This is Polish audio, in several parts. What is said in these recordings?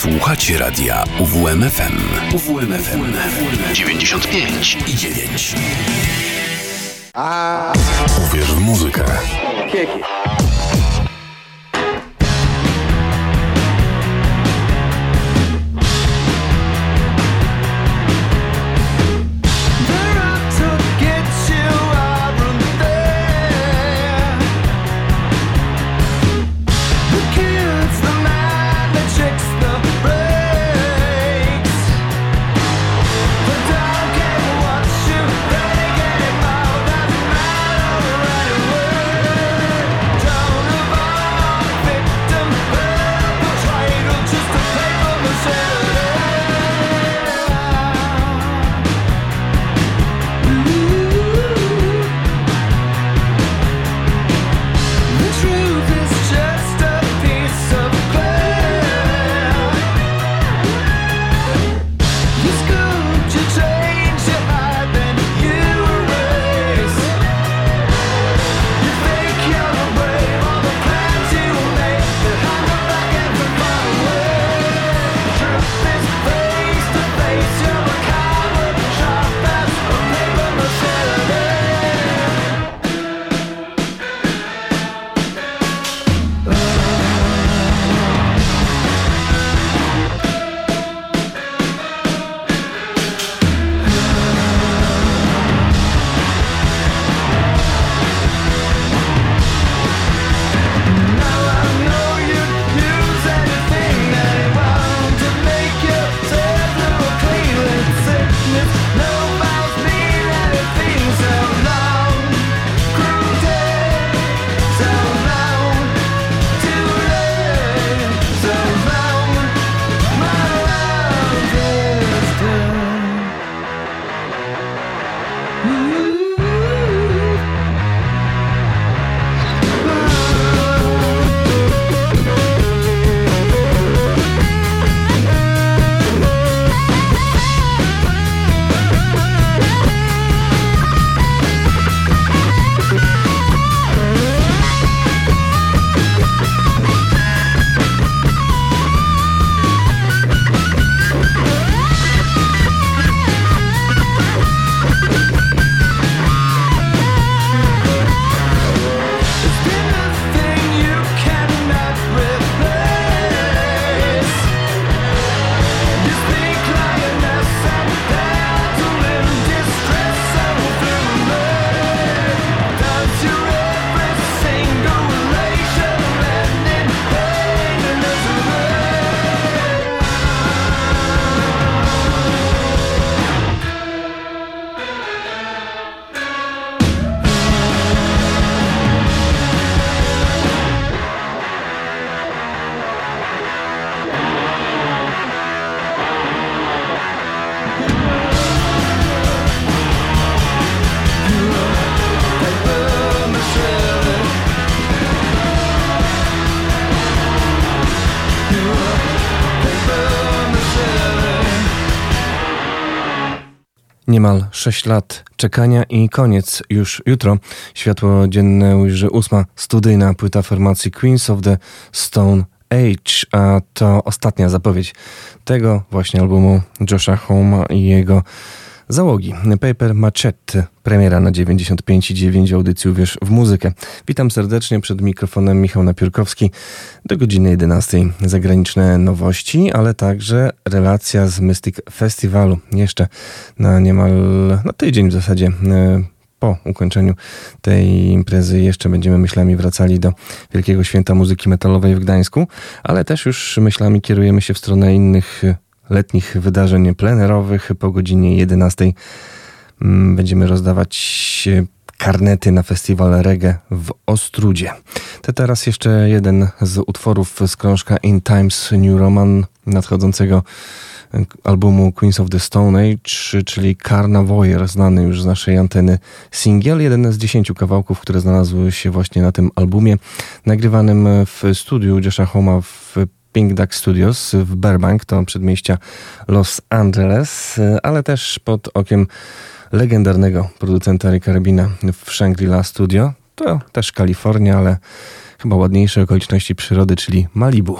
Słuchacie radia UWMFM. UWMFM 95 i 9. A... Uwierz w muzykę. Kieki. Niemal 6 lat czekania i koniec już jutro. Światło dzienne ujrzy ósma studyjna płyta formacji Queens of the Stone Age, a to ostatnia zapowiedź tego właśnie albumu Josha Homa i jego załogi. Paper Machete, premiera na 95,9 audycji Uwierz w muzykę. Witam serdecznie przed mikrofonem Michał Napiórkowski. Do godziny 11 zagraniczne nowości, ale także relacja z Mystic Festiwalu. Jeszcze na niemal no, tydzień w zasadzie e, po ukończeniu tej imprezy jeszcze będziemy myślami wracali do Wielkiego Święta Muzyki Metalowej w Gdańsku, ale też już myślami kierujemy się w stronę innych letnich wydarzeń plenerowych. Po godzinie 11 mm, będziemy rozdawać karnety na festiwal reggae w Ostrudzie. To teraz jeszcze jeden z utworów z krążka In Times New Roman nadchodzącego albumu Queens of the Stone Age, czyli Carnavoyer, znany już z naszej anteny singiel, jeden z dziesięciu kawałków, które znalazły się właśnie na tym albumie, nagrywanym w studiu Josha Homa w Pink Duck Studios w Burbank, to przedmieścia Los Angeles, ale też pod okiem legendarnego producenta Ricka Rubina w Shangri-La Studio. To też Kalifornia, ale chyba ładniejsze okoliczności przyrody, czyli Malibu.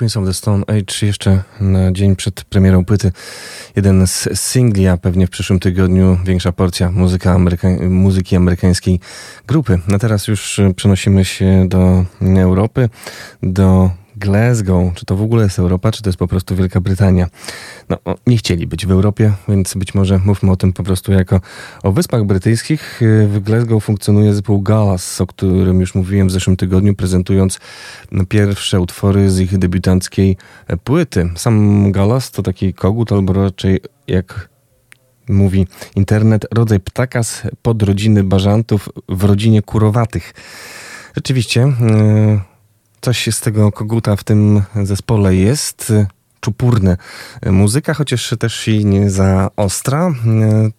Queens of the Stone Age jeszcze na dzień przed premierą płyty. Jeden z singli, a pewnie w przyszłym tygodniu większa porcja muzyka ameryka muzyki amerykańskiej grupy. A teraz już przenosimy się do Europy, do Glasgow. Czy to w ogóle jest Europa, czy to jest po prostu Wielka Brytania? Nie chcieli być w Europie, więc być może mówmy o tym po prostu jako o Wyspach Brytyjskich. W Glasgow funkcjonuje zespół Galas, o którym już mówiłem w zeszłym tygodniu, prezentując pierwsze utwory z ich debiutanckiej płyty. Sam Galas to taki kogut, albo raczej jak mówi internet, rodzaj ptaka z podrodziny bażantów w rodzinie kurowatych. Rzeczywiście, yy, coś z tego koguta w tym zespole jest. Czupurne muzyka, chociaż też i nie za ostra.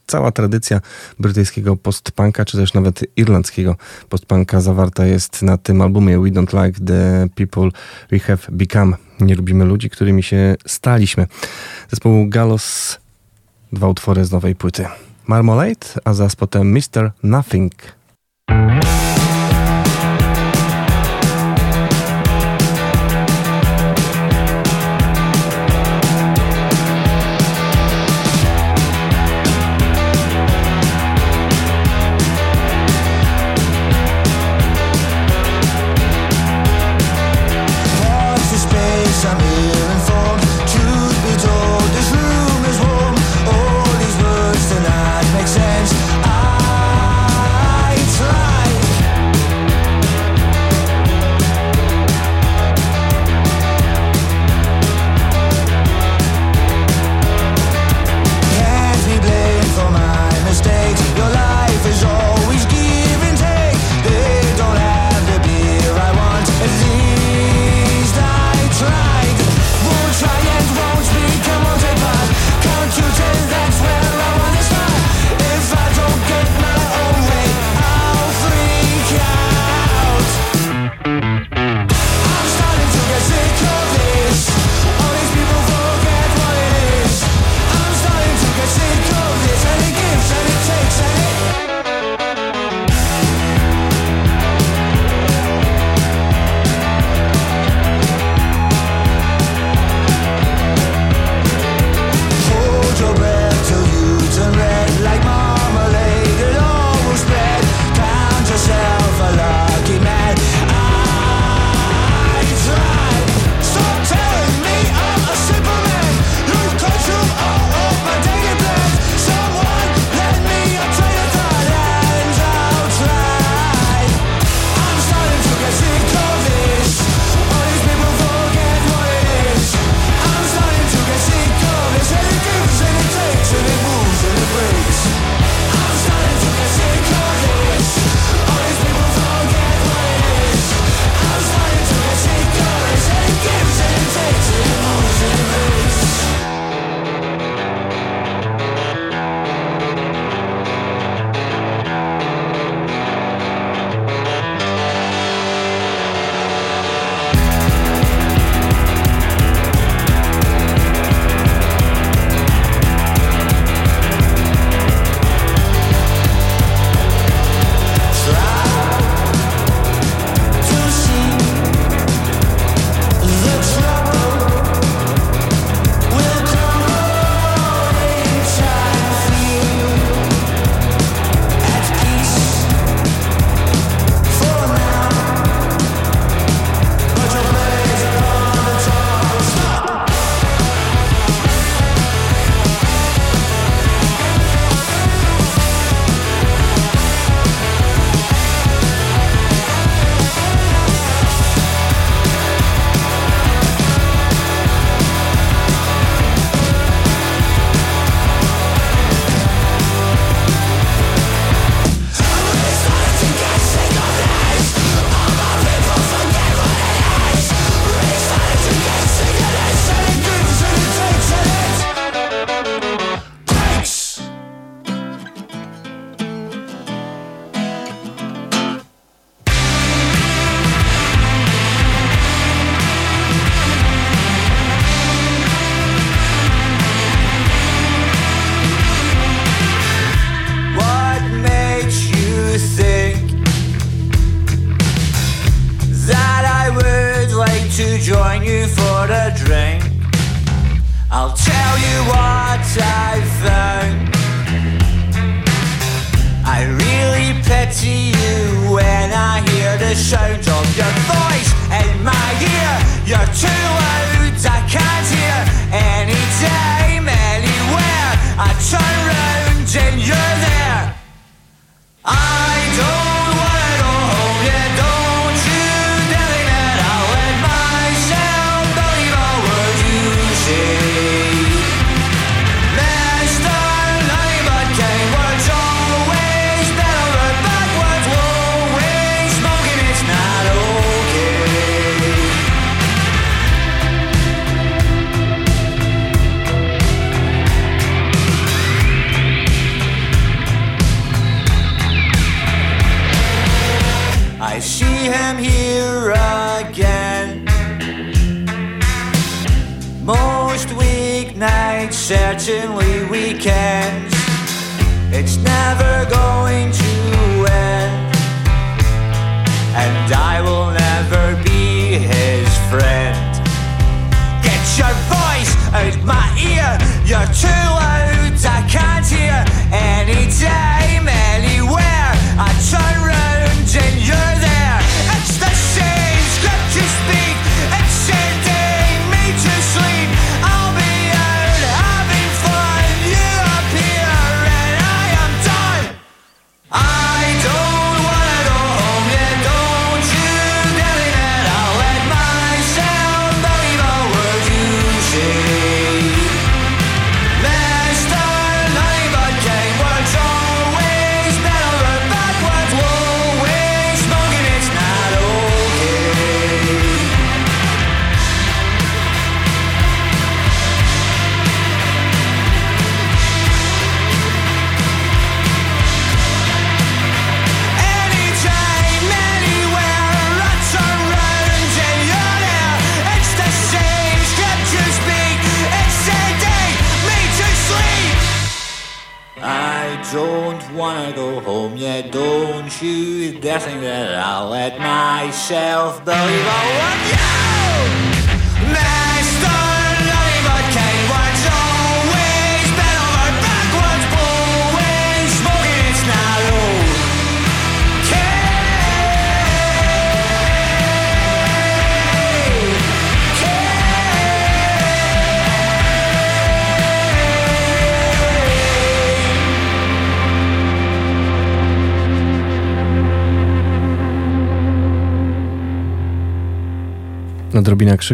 Cała tradycja brytyjskiego postpunka, czy też nawet irlandzkiego postpunka zawarta jest na tym albumie We Don't Like the People We Have Become. Nie lubimy ludzi, którymi się staliśmy. Zespół Gallows, dwa utwory z nowej płyty. Marmalade, a zaraz potem Mr. Nothing.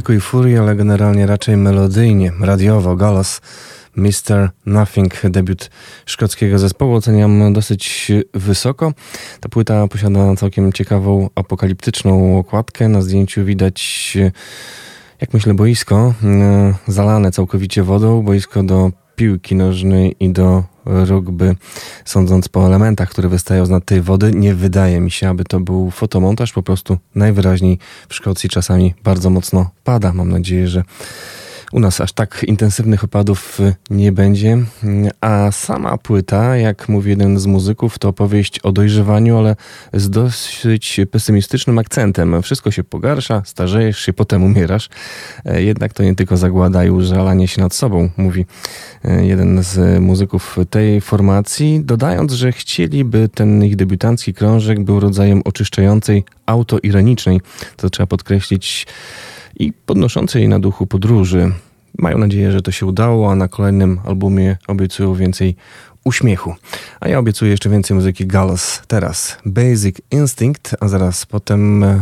Krzyku i furii, ale generalnie raczej melodyjnie, radiowo, Galas, Mr. Nothing, debiut szkockiego zespołu, oceniam dosyć wysoko. Ta płyta posiada całkiem ciekawą, apokaliptyczną okładkę. Na zdjęciu widać, jak myślę, boisko e, zalane całkowicie wodą, boisko do piłki nożnej i do rugby. Sądząc po elementach, które wystają z nad tej wody, nie wydaje mi się, aby to był fotomontaż. Po prostu najwyraźniej w Szkocji czasami bardzo mocno pada. Mam nadzieję, że u nas aż tak intensywnych opadów y, nie będzie. A sama płyta, jak mówi jeden z muzyków, to opowieść o dojrzewaniu, ale z dosyć pesymistycznym akcentem. Wszystko się pogarsza, starzejesz się, potem umierasz. E, Jednak to nie tylko zagłada i użalanie się nad sobą, mówi e, jeden z muzyków tej formacji, dodając, że chcieliby ten ich debiutancki krążek był rodzajem oczyszczającej, autoironicznej, to trzeba podkreślić, i podnoszącej na duchu podróży. Mają nadzieję, że to się udało, a na kolejnym albumie obiecują więcej uśmiechu. A ja obiecuję jeszcze więcej muzyki Gallus. Teraz Basic Instinct, a zaraz potem e,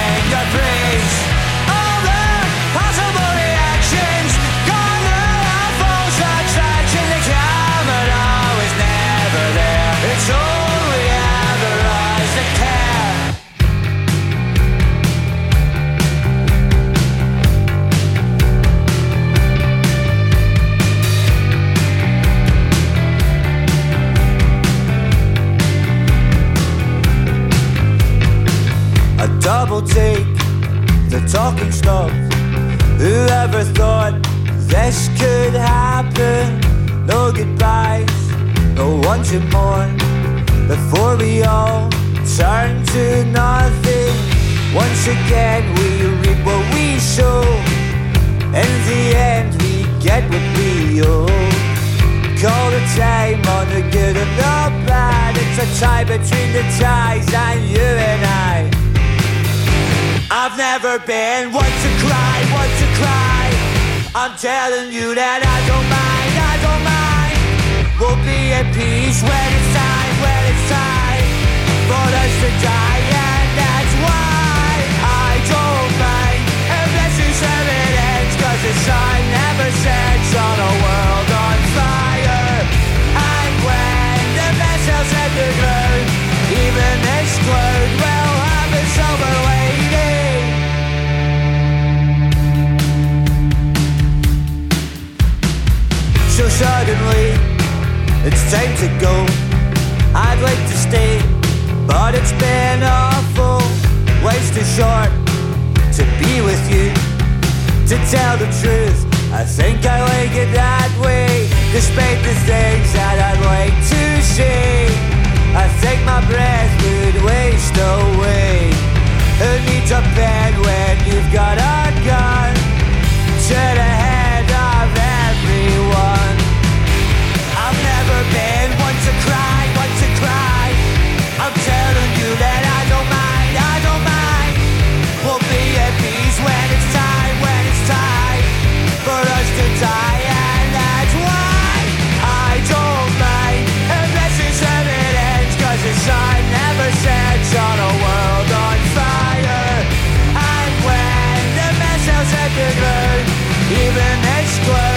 double take, the talking stopped. Whoever thought this could happen? No goodbyes, no wanting more. Before we all turn to nothing, once again we reap what we sow. In the end, we get what we owe. Call the time on the good and the bad. It's a tie between the ties and you and I. I've never been one to cry, one to cry. I'm telling you that I don't mind, I don't mind. We'll be at peace when it's time, when it's time for us to die, and that's why I don't mind. And this is evidence, cause the sun never sets on a world on fire. And when the vessels hit the ground, even this cloud will have its silver suddenly, it's time to go. I'd like to stay, but it's been awful. Life's too short to be with you. To tell the truth, I think I like it that way. Despite the things that I'd like to say, I think my breath would waste away. Who needs a pen when you've got a gun? To the never on a world on fire. And when the missiles even this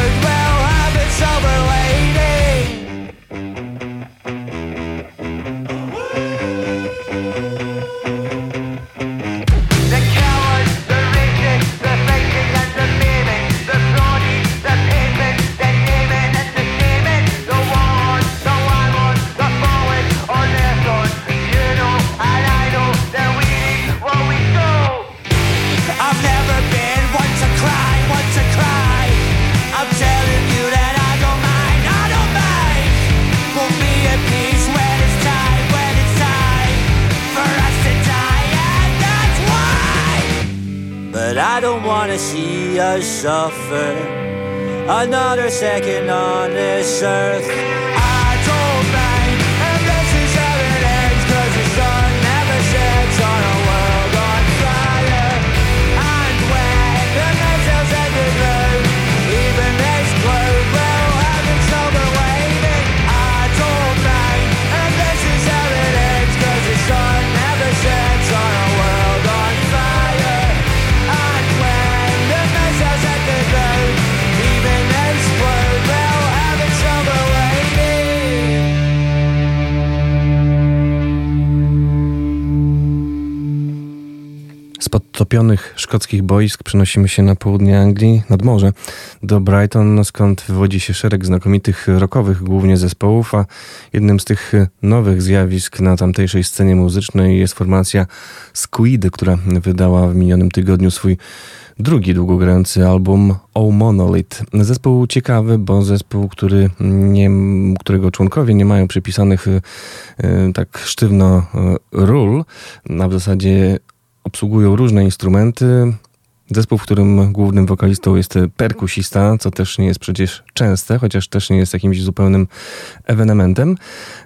But I don't wanna see us suffer another second on this earth. Podtopionych szkockich boisk przenosimy się na południe Anglii, nad morze, do Brighton, skąd wywodzi się szereg znakomitych rockowych głównie zespołów, a jednym z tych nowych zjawisk na tamtejszej scenie muzycznej jest formacja Squid, która wydała w minionym tygodniu swój drugi długogrający album O Monolith. Zespół ciekawy, bo zespół, który nie, którego członkowie nie mają przypisanych y, tak sztywno y, ról, a w zasadzie obsługują różne instrumenty. Zespół, w którym głównym wokalistą jest perkusista, co też nie jest przecież częste, chociaż też nie jest jakimś zupełnym ewenementem.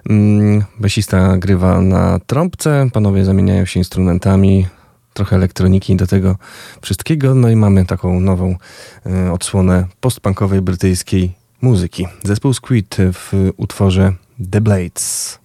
Mm, basista grywa na trąbce, panowie zamieniają się instrumentami, trochę elektroniki do tego wszystkiego. No i mamy taką nową y, odsłonę postpunkowej brytyjskiej muzyki. Zespół Squid w utworze The Blades.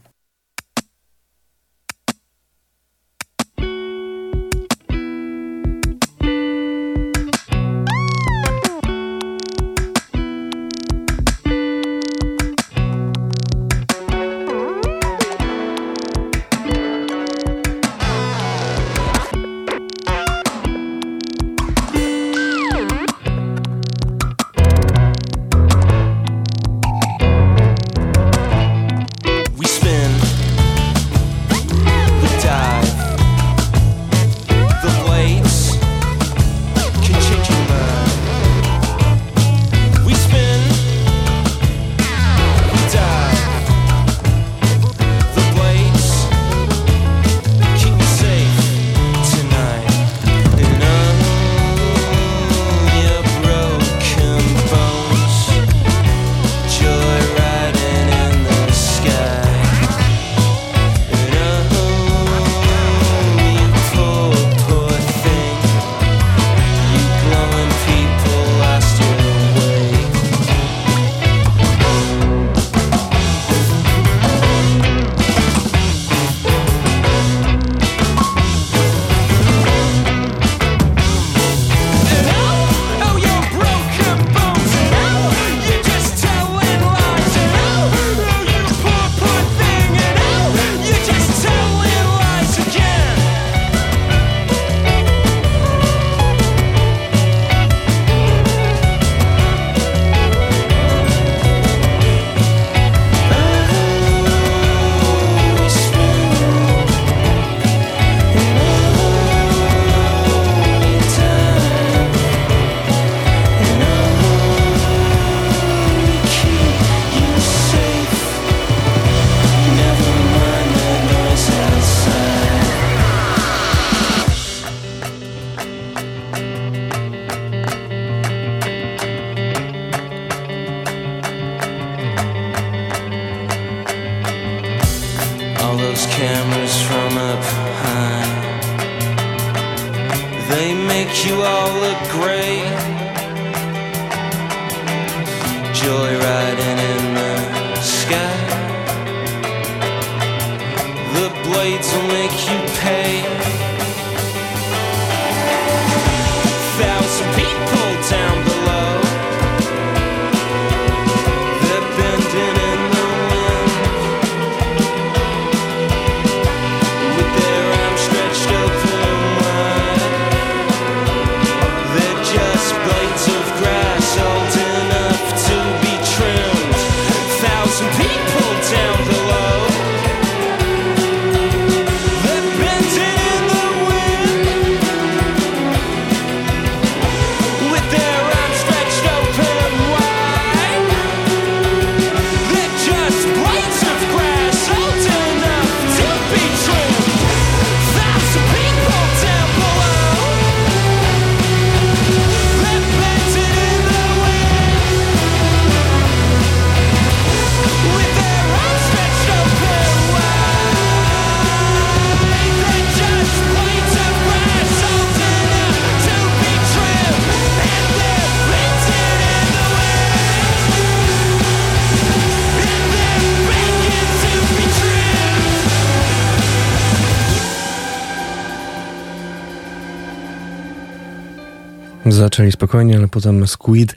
Zaczęli spokojnie, ale potem Squid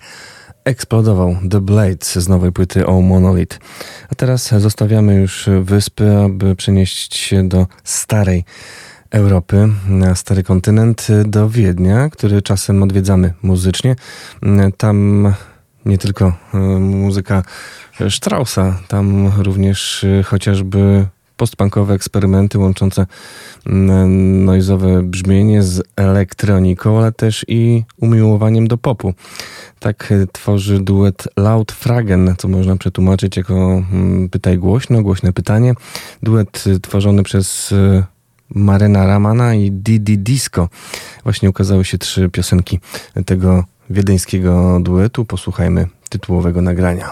eksplodował The Blades z nowej płyty O Monolith. A teraz zostawiamy już wyspy, aby przenieść się do starej Europy, na stary kontynent, do Wiednia, który czasem odwiedzamy muzycznie. Tam nie tylko e, muzyka Straussa, tam również e, chociażby postpunkowe eksperymenty łączące noizowe brzmienie z elektroniką, ale też i umiłowaniem do popu. Tak e, tworzy duet Loud Fragen, co można przetłumaczyć jako mm, pytaj głośno, głośne pytanie. Duet e, tworzony przez e, Marena Ramana i Didi Disco. Właśnie ukazały się trzy piosenki tego wiedeńskiego duetu. Posłuchajmy tytułowego nagrania.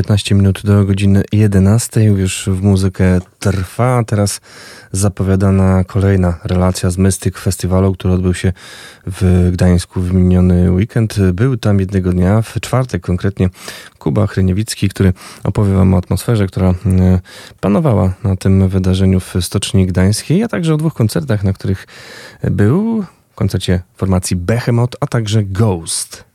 19 minut do godziny 11. Już w muzykę trwa. Teraz zapowiadana kolejna relacja z Mystic Festiwalu, który odbył się w Gdańsku w miniony weekend. Był tam jednego dnia, w czwartek konkretnie, Kuba Hryniewicki, który opowie wam o atmosferze, która e, panowała na tym wydarzeniu w Stoczni Gdańskiej, a także o dwóch koncertach, na których był. Koncercie formacji Behemoth, a także Ghost.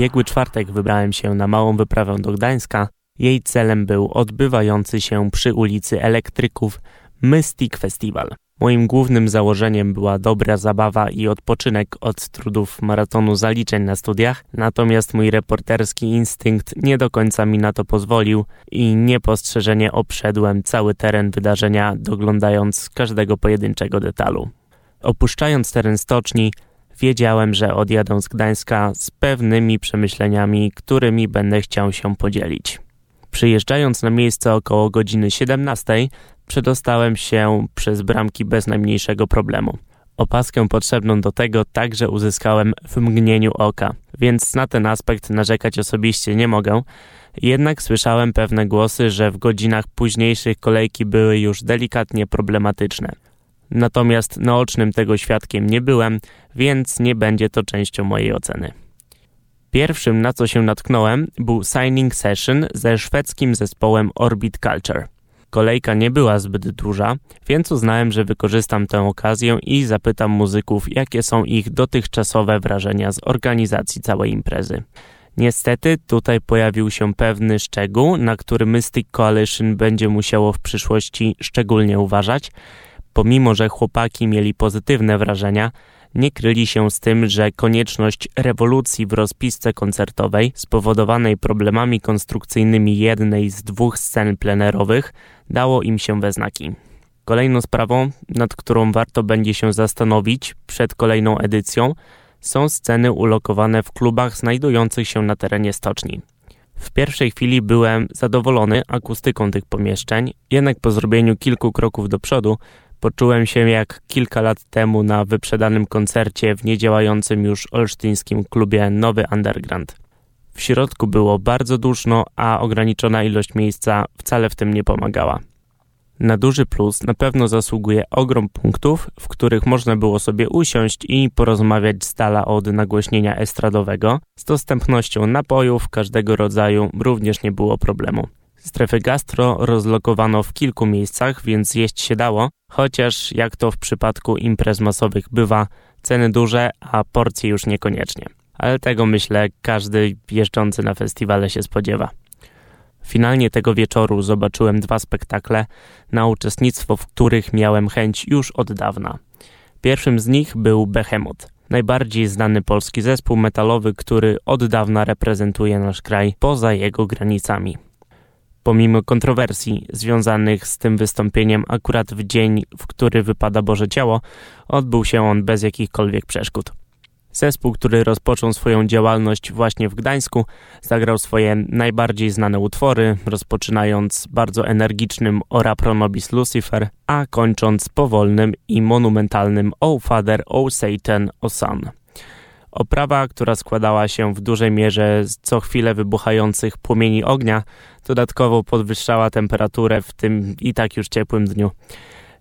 Ubiegły czwartek wybrałem się na małą wyprawę do Gdańska. Jej celem był odbywający się przy ulicy Elektryków Mystic Festival. Moim głównym założeniem była dobra zabawa i odpoczynek od trudów maratonu zaliczeń na studiach, natomiast mój reporterski instynkt nie do końca mi na to pozwolił i niepostrzeżenie obszedłem cały teren wydarzenia, doglądając każdego pojedynczego detalu. Opuszczając teren stoczni, wiedziałem, że odjadę z Gdańska z pewnymi przemyśleniami, którymi będę chciał się podzielić. Przyjeżdżając na miejsce około godziny 17, przedostałem się przez bramki bez najmniejszego problemu. Opaskę potrzebną do tego także uzyskałem w mgnieniu oka, więc na ten aspekt narzekać osobiście nie mogę. Jednak słyszałem pewne głosy, że w godzinach późniejszych kolejki były już delikatnie problematyczne. Natomiast naocznym tego świadkiem nie byłem, więc nie będzie to częścią mojej oceny. Pierwszym, na co się natknąłem, był signing session ze szwedzkim zespołem Orbit Culture. Kolejka nie była zbyt duża, więc uznałem, że wykorzystam tę okazję i zapytam muzyków, jakie są ich dotychczasowe wrażenia z organizacji całej imprezy. Niestety tutaj pojawił się pewny szczegół, na który Mystic Coalition będzie musiało w przyszłości szczególnie uważać. Pomimo, że chłopaki mieli pozytywne wrażenia, nie kryli się z tym, że konieczność rewolucji w rozpisce koncertowej spowodowanej problemami konstrukcyjnymi jednej z dwóch scen plenerowych dało im się we znaki. Kolejną sprawą, nad którą warto będzie się zastanowić przed kolejną edycją, są sceny ulokowane w klubach znajdujących się na terenie stoczni. W pierwszej chwili byłem zadowolony akustyką tych pomieszczeń, jednak po zrobieniu kilku kroków do przodu Poczułem się jak kilka lat temu na wyprzedanym koncercie w niedziałającym już olsztyńskim klubie Nowy Underground. W środku było bardzo duszno, a ograniczona ilość miejsca wcale w tym nie pomagała. Na duży plus na pewno zasługuje ogrom punktów, w których można było sobie usiąść i porozmawiać z dala od nagłośnienia estradowego. Z dostępnością napojów każdego rodzaju również nie było problemu. Strefy gastro rozlokowano w kilku miejscach, więc jeść się dało, chociaż jak to w przypadku imprez masowych bywa, ceny duże, a porcje już niekoniecznie. Ale tego myślę każdy jeżdżący na festiwale się spodziewa. Finalnie tego wieczoru zobaczyłem dwa spektakle, na uczestnictwo w których miałem chęć już od dawna. Pierwszym z nich był Behemoth, najbardziej znany polski zespół metalowy, który od dawna reprezentuje nasz kraj poza jego granicami. Pomimo kontrowersji związanych z tym wystąpieniem akurat w dzień, w który wypada Boże Ciało, odbył się on bez jakichkolwiek przeszkód. Zespół, który rozpoczął swoją działalność właśnie w Gdańsku, zagrał swoje najbardziej znane utwory, rozpoczynając bardzo energicznym Ora Pro Nobis Lucifer, a kończąc powolnym i monumentalnym O Father, O Satan, O Son. Oprawa, która składała się w dużej mierze z co chwilę wybuchających płomieni ognia, dodatkowo podwyższała temperaturę w tym i tak już ciepłym dniu.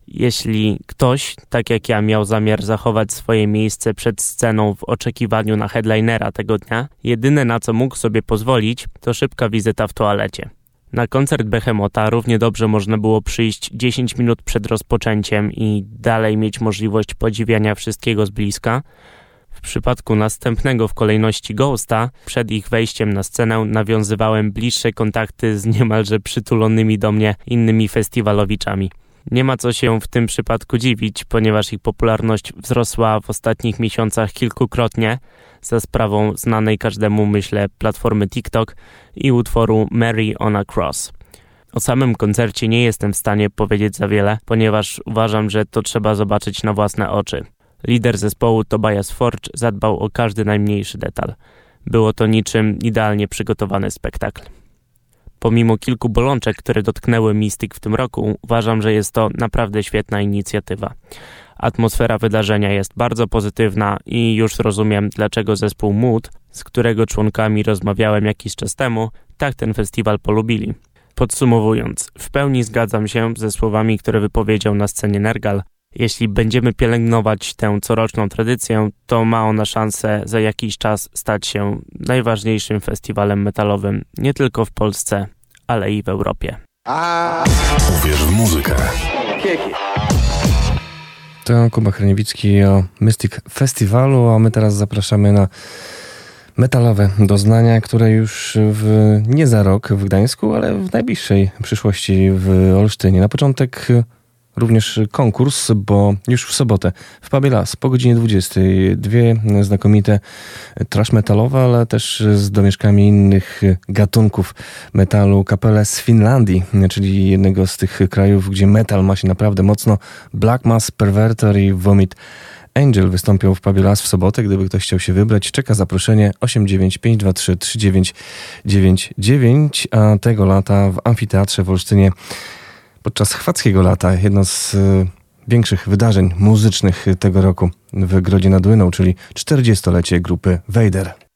Jeśli ktoś, tak jak ja, miał zamiar zachować swoje miejsce przed sceną w oczekiwaniu na headlinera tego dnia, jedyne na co mógł sobie pozwolić, to szybka wizyta w toalecie. Na koncert Behemota równie dobrze można było przyjść 10 minut przed rozpoczęciem i dalej mieć możliwość podziwiania wszystkiego z bliska, w przypadku następnego w kolejności Ghosta, przed ich wejściem na scenę nawiązywałem bliższe kontakty z niemalże przytulonymi do mnie innymi festiwalowiczami. Nie ma co się w tym przypadku dziwić, ponieważ ich popularność wzrosła w ostatnich miesiącach kilkukrotnie za sprawą znanej każdemu, myślę, platformy TikTok i utworu Mary on a Cross. O samym koncercie nie jestem w stanie powiedzieć za wiele, ponieważ uważam, że to trzeba zobaczyć na własne oczy. Lider zespołu Tobias Forge zadbał o każdy najmniejszy detal. Było to niczym idealnie przygotowany spektakl. Pomimo kilku bolączek, które dotknęły Mystic w tym roku, uważam, że jest to naprawdę świetna inicjatywa. Atmosfera wydarzenia jest bardzo pozytywna i już rozumiem, dlaczego zespół Mood, z którego członkami rozmawiałem jakiś czas temu, tak ten festiwal polubili. Podsumowując, w pełni zgadzam się ze słowami, które wypowiedział na scenie Nergal, jeśli będziemy pielęgnować tę coroczną tradycję, to ma ona szansę za jakiś czas stać się najważniejszym festiwalem metalowym nie tylko w Polsce, ale i w Europie. Uwierz w muzykę. To Kuba Chrzaniewicki o Mystic Festiwalu, a my teraz zapraszamy na metalowe doznania, które już w, nie za rok w Gdańsku, ale w najbliższej przyszłości w Olsztynie. Na początek również konkurs, bo już w sobotę w Pubie Las po godzinie 20 dwie znakomite trash metalowe, ale też z domieszkami innych gatunków metalu kapele z Finlandii, czyli jednego z tych krajów, gdzie metal ma się naprawdę mocno. Black Mass, Perverter i Vomit Angel wystąpią w Pubie Las w sobotę. Gdyby ktoś chciał się wybrać, czeka zaproszenie 895233999, a tego lata w Amfiteatrze w Olsztynie podczas chwackiego lata, jedno z y, większych wydarzeń muzycznych tego roku w Grodzie nad Łyną, czyli 40-lecie grupy Vader.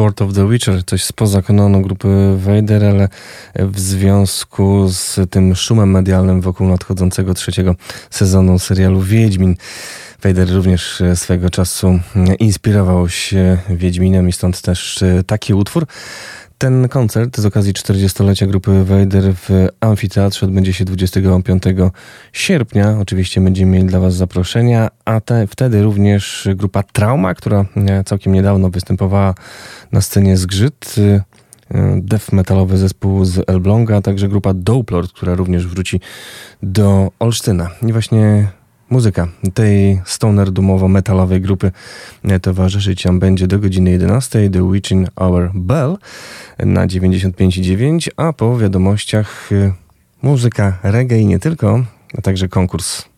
Sword of the Witcher, coś spoza kanonu grupy Vader, ale w związku z tym szumem medialnym wokół nadchodzącego trzeciego sezonu serialu Wiedźmin, Vader również swego czasu inspirował się Wiedźminem i stąd też taki utwór. Ten koncert z okazji 40-lecia grupy Vader w amfiteatrze odbędzie się 25 sierpnia. Oczywiście będziemy mieli dla Was zaproszenia, a te, wtedy również grupa Trauma, która e, całkiem niedawno występowała na scenie Zgrzyt, e, death metalowy zespół z Elbląga, a także grupa Dopelord, która również wróci do Olsztyna. I właśnie Muzyka tej stoner dumowo-metalowej grupy e, towarzyszyć nam będzie do godziny 11 The Witching Hour Bell na 95,9, a po wiadomościach e, muzyka reggae i nie tylko, a także konkurs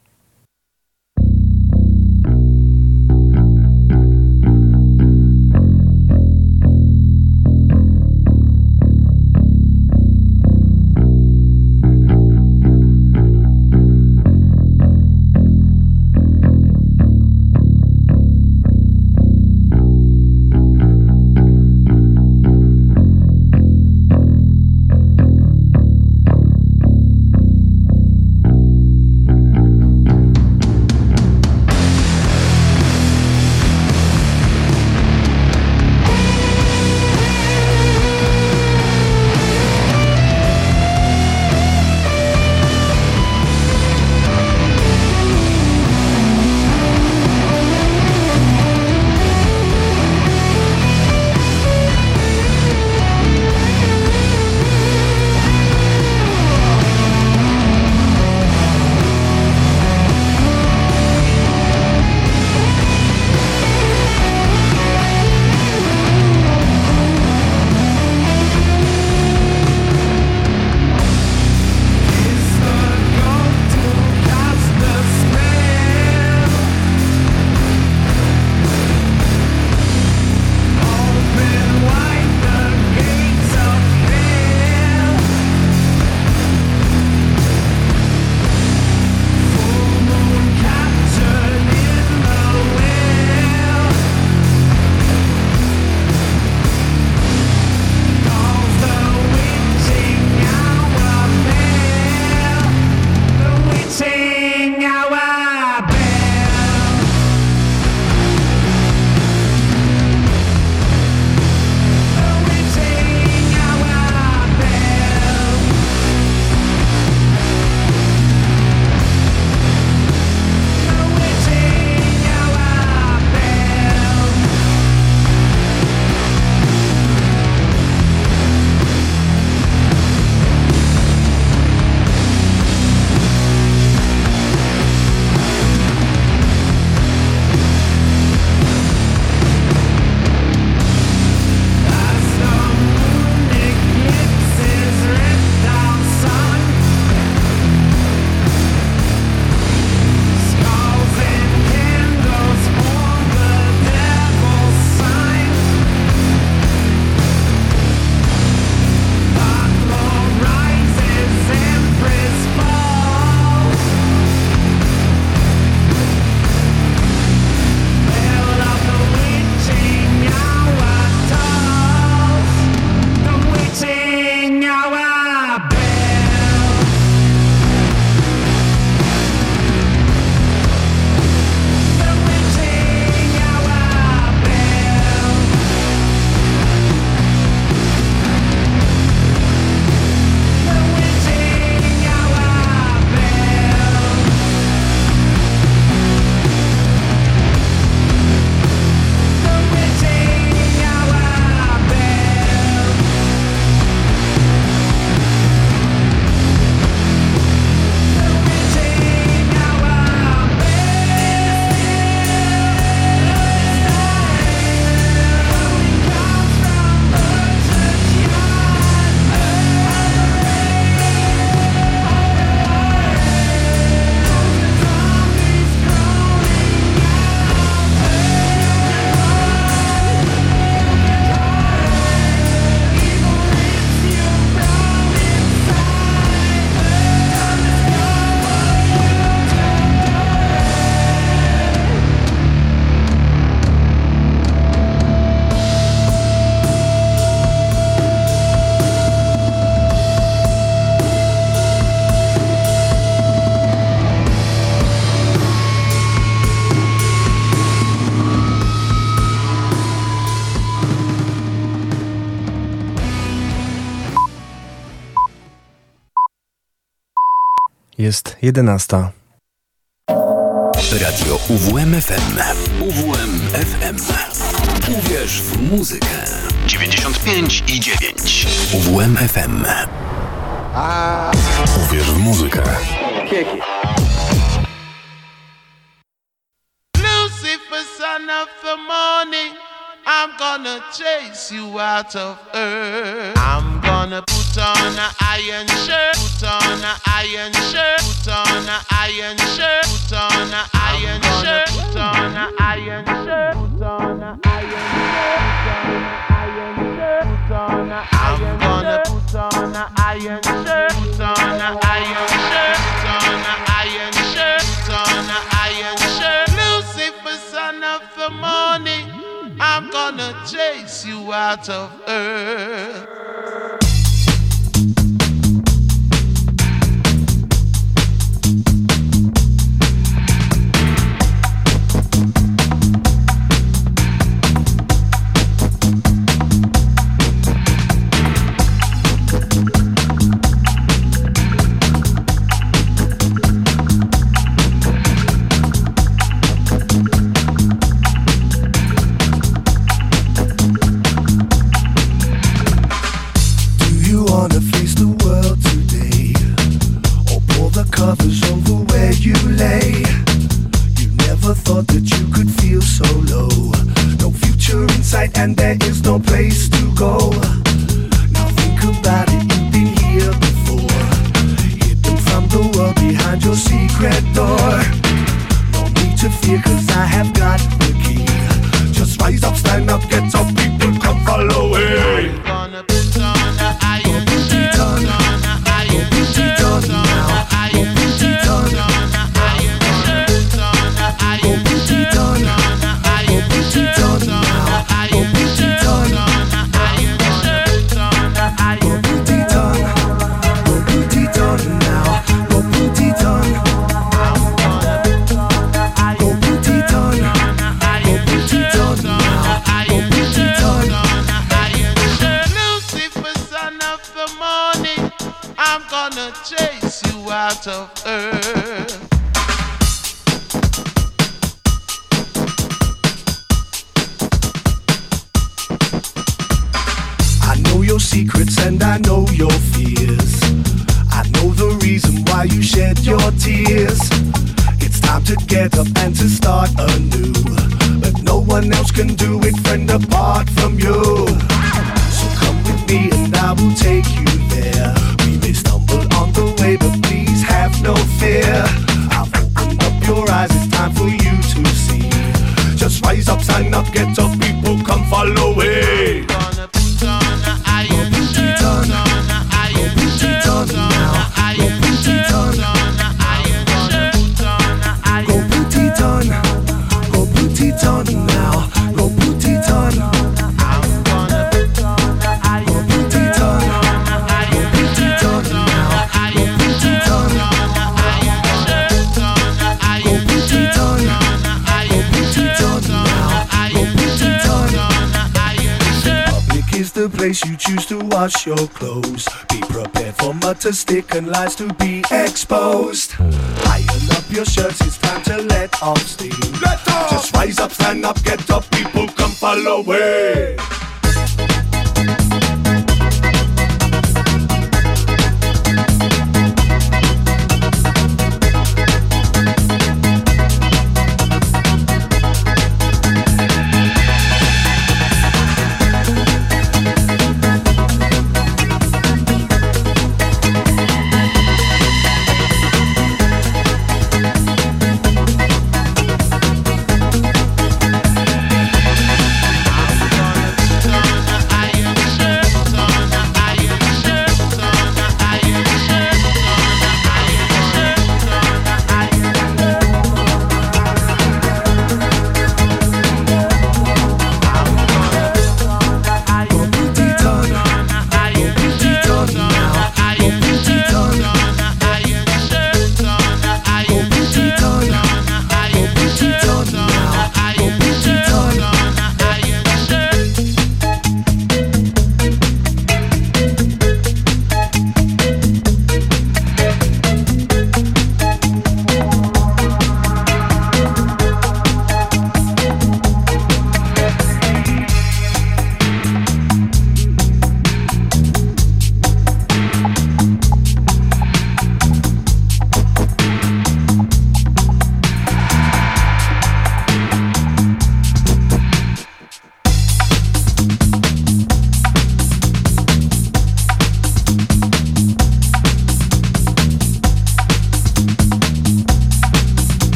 11. Radio UWMFM. UWMFM. Uwierz w muzykę. 95 i 9. UWMFM. Uwierz w muzykę. Lucifer, son of the morning, I'm gonna chase you out of earth. I'm gonna put on an iron shirt, put on an iron shirt, put on an iron shirt, put on an iron shirt, put on an iron shirt, put on an iron shirt, put on an iron shirt, put on an iron shirt, put on an iron shirt, put on an iron shirt. Lucifer, son of the morning, I'm gonna chase you out of earth.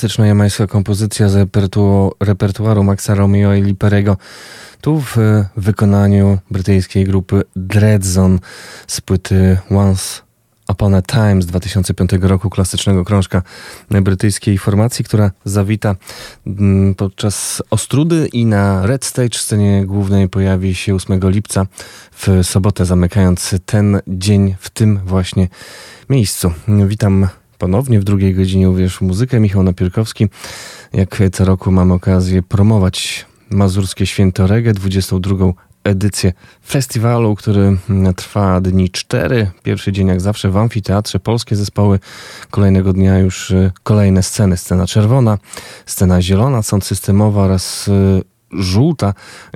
Klasyczna jamańska kompozycja z repertu repertuaru Maxa Romeo i Liperego. Tu w wykonaniu brytyjskiej grupy Dreadzone z płyty Once Upon a Time z 2005 roku, klasycznego krążka brytyjskiej formacji, która zawita mm, podczas Ostrudy i na Red Stage scenie głównej pojawi się 8 lipca w sobotę, zamykając ten dzień w tym właśnie miejscu. Witam ponownie w drugiej godzinie Uwierz Muzykę. Michał Napierkowski. Jak co roku mam okazję promować Mazurskie Święto Reggae, 22 edycję festiwalu, który trwa dni cztery. Pierwszy dzień jak zawsze w amfiteatrze. Polskie zespoły. Kolejnego dnia już y, kolejne sceny. Scena czerwona, scena zielona, sąd systemowa oraz y, żółta,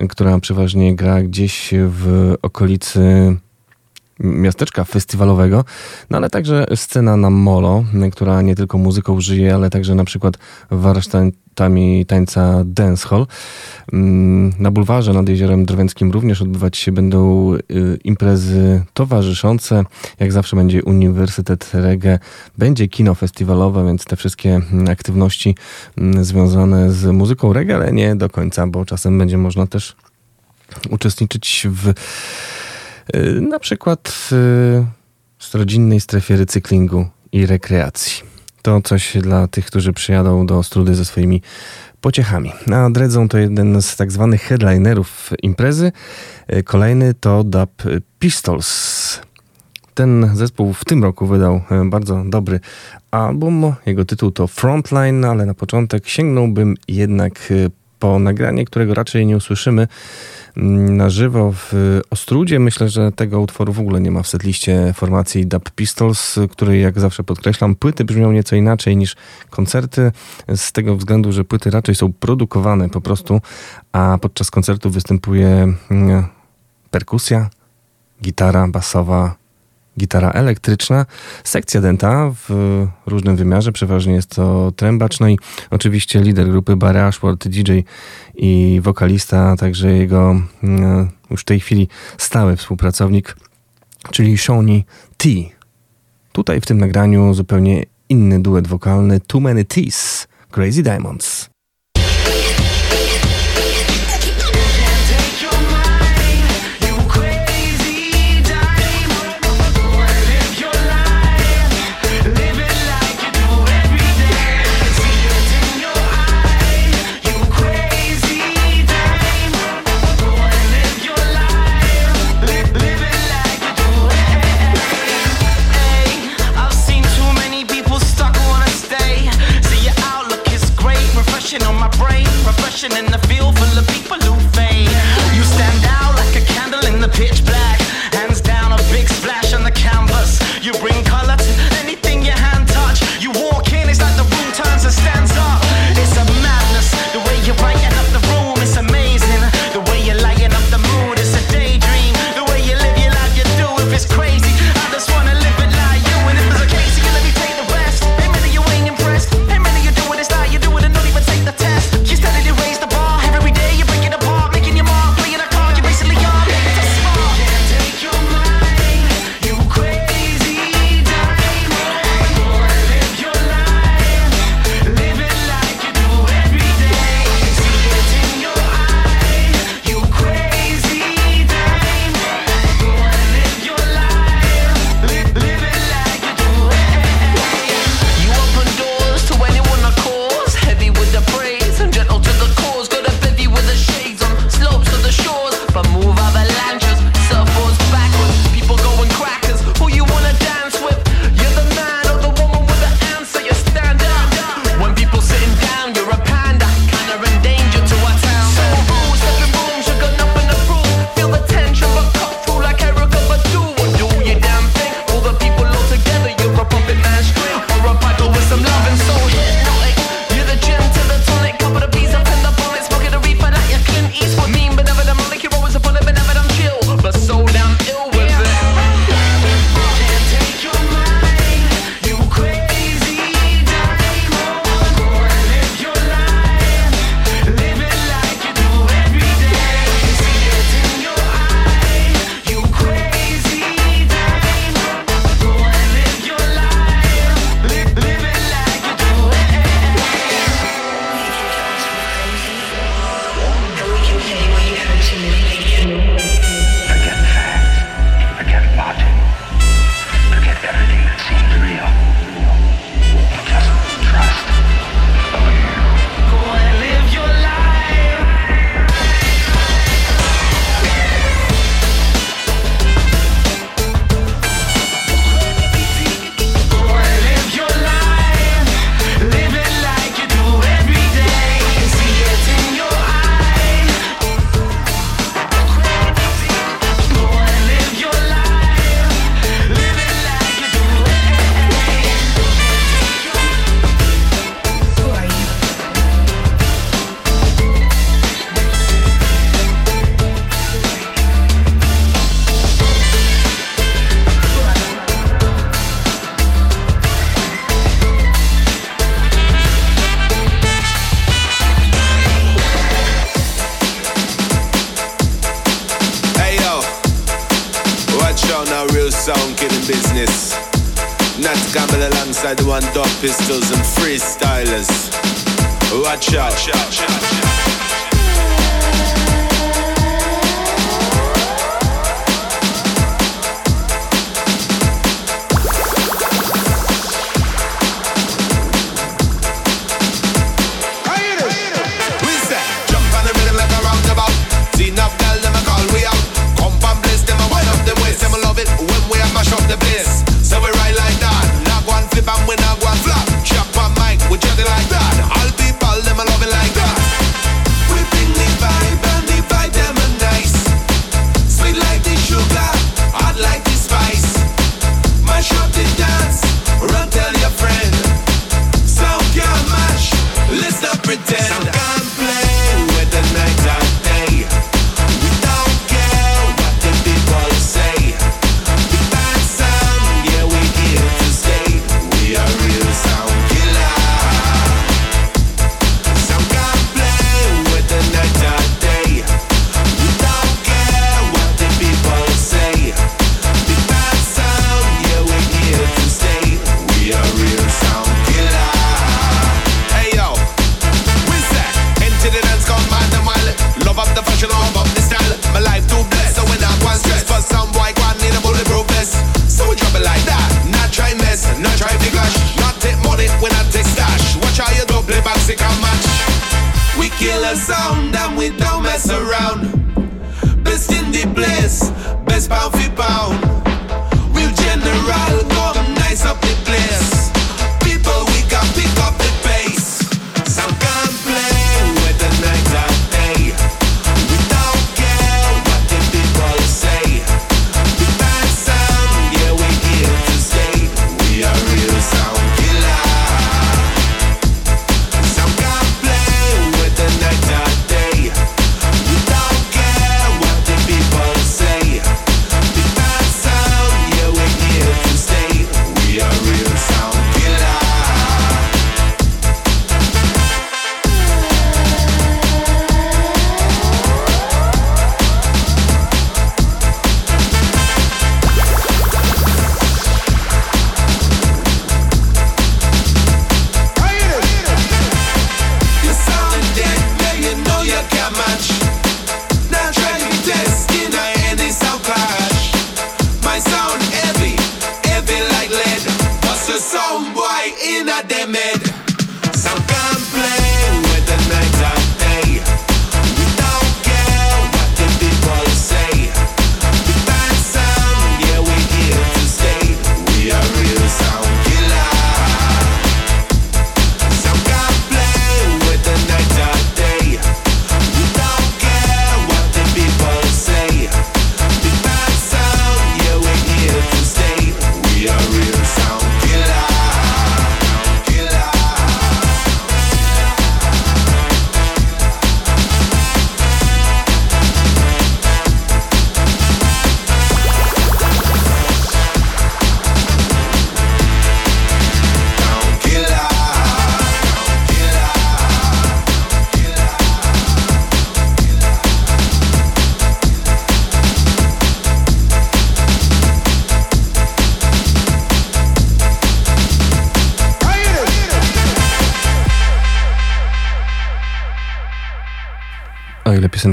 która przeważnie gra gdzieś w okolicy miasteczka festiwalowego, no ale także scena na Molo, która nie tylko muzyką żyje, ale także na przykład warsztatami tańca dancehall. Mm, na bulwarze nad Jeziorem Drwęckim również odbywać się będą y, imprezy towarzyszące. Jak zawsze będzie Uniwersytet Reggae, będzie kino festiwalowe, więc te wszystkie aktywności mm, związane z muzyką reggae, ale nie do końca, bo czasem będzie można też uczestniczyć w na przykład w rodzinnej strefie recyklingu i rekreacji. To coś dla tych, którzy przyjadą do Strudy ze swoimi pociechami. A Dredzą to jeden z tak zwanych headlinerów imprezy. Y, kolejny to Dub Pistols. Ten zespół w tym roku wydał y, bardzo dobry album. Jego tytuł to Frontline, ale na początek sięgnąłbym jednak po nagranie, którego raczej nie usłyszymy na żywo w Ostrudzie. Myślę, że tego utworu w ogóle nie ma w setliście formacji Dub Pistols, której jak zawsze podkreślam, płyty brzmią nieco inaczej niż koncerty, z tego względu, że płyty raczej są produkowane po prostu, a podczas koncertu występuje mm, perkusja, gitara basowa, gitara elektryczna, sekcja denta w różnym wymiarze, przeważnie jest to trębacz, no i oczywiście lider grupy Barry Ashworth, DJ i wokalista, także jego mm, już w tej chwili stały współpracownik, czyli Shawnee T. Tutaj w tym nagraniu zupełnie inny duet wokalny Too Many T's, Crazy Diamonds.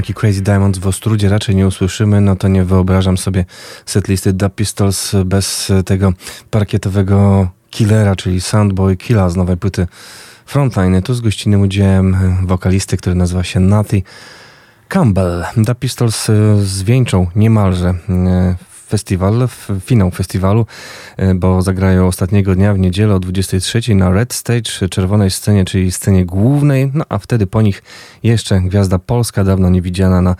Piosenki Crazy Diamonds w Ostrudzie raczej nie usłyszymy, no to nie wyobrażam sobie setlisty Dub Pistols bez tego parkietowego killera, czyli Soundboy Killa z nowej płyty Frontline. Tu z gościnnym udziałem wokalisty, który nazywa się Nathy Campbell. Dub Pistols zwieńczą niemalże e, festiwal, finał festiwalu, e, bo zagrają ostatniego dnia w niedzielę o 23 na Red Stage, czerwonej scenie, czyli scenie głównej, no a wtedy po nich jeszcze gwiazda polska, dawno niewidziana na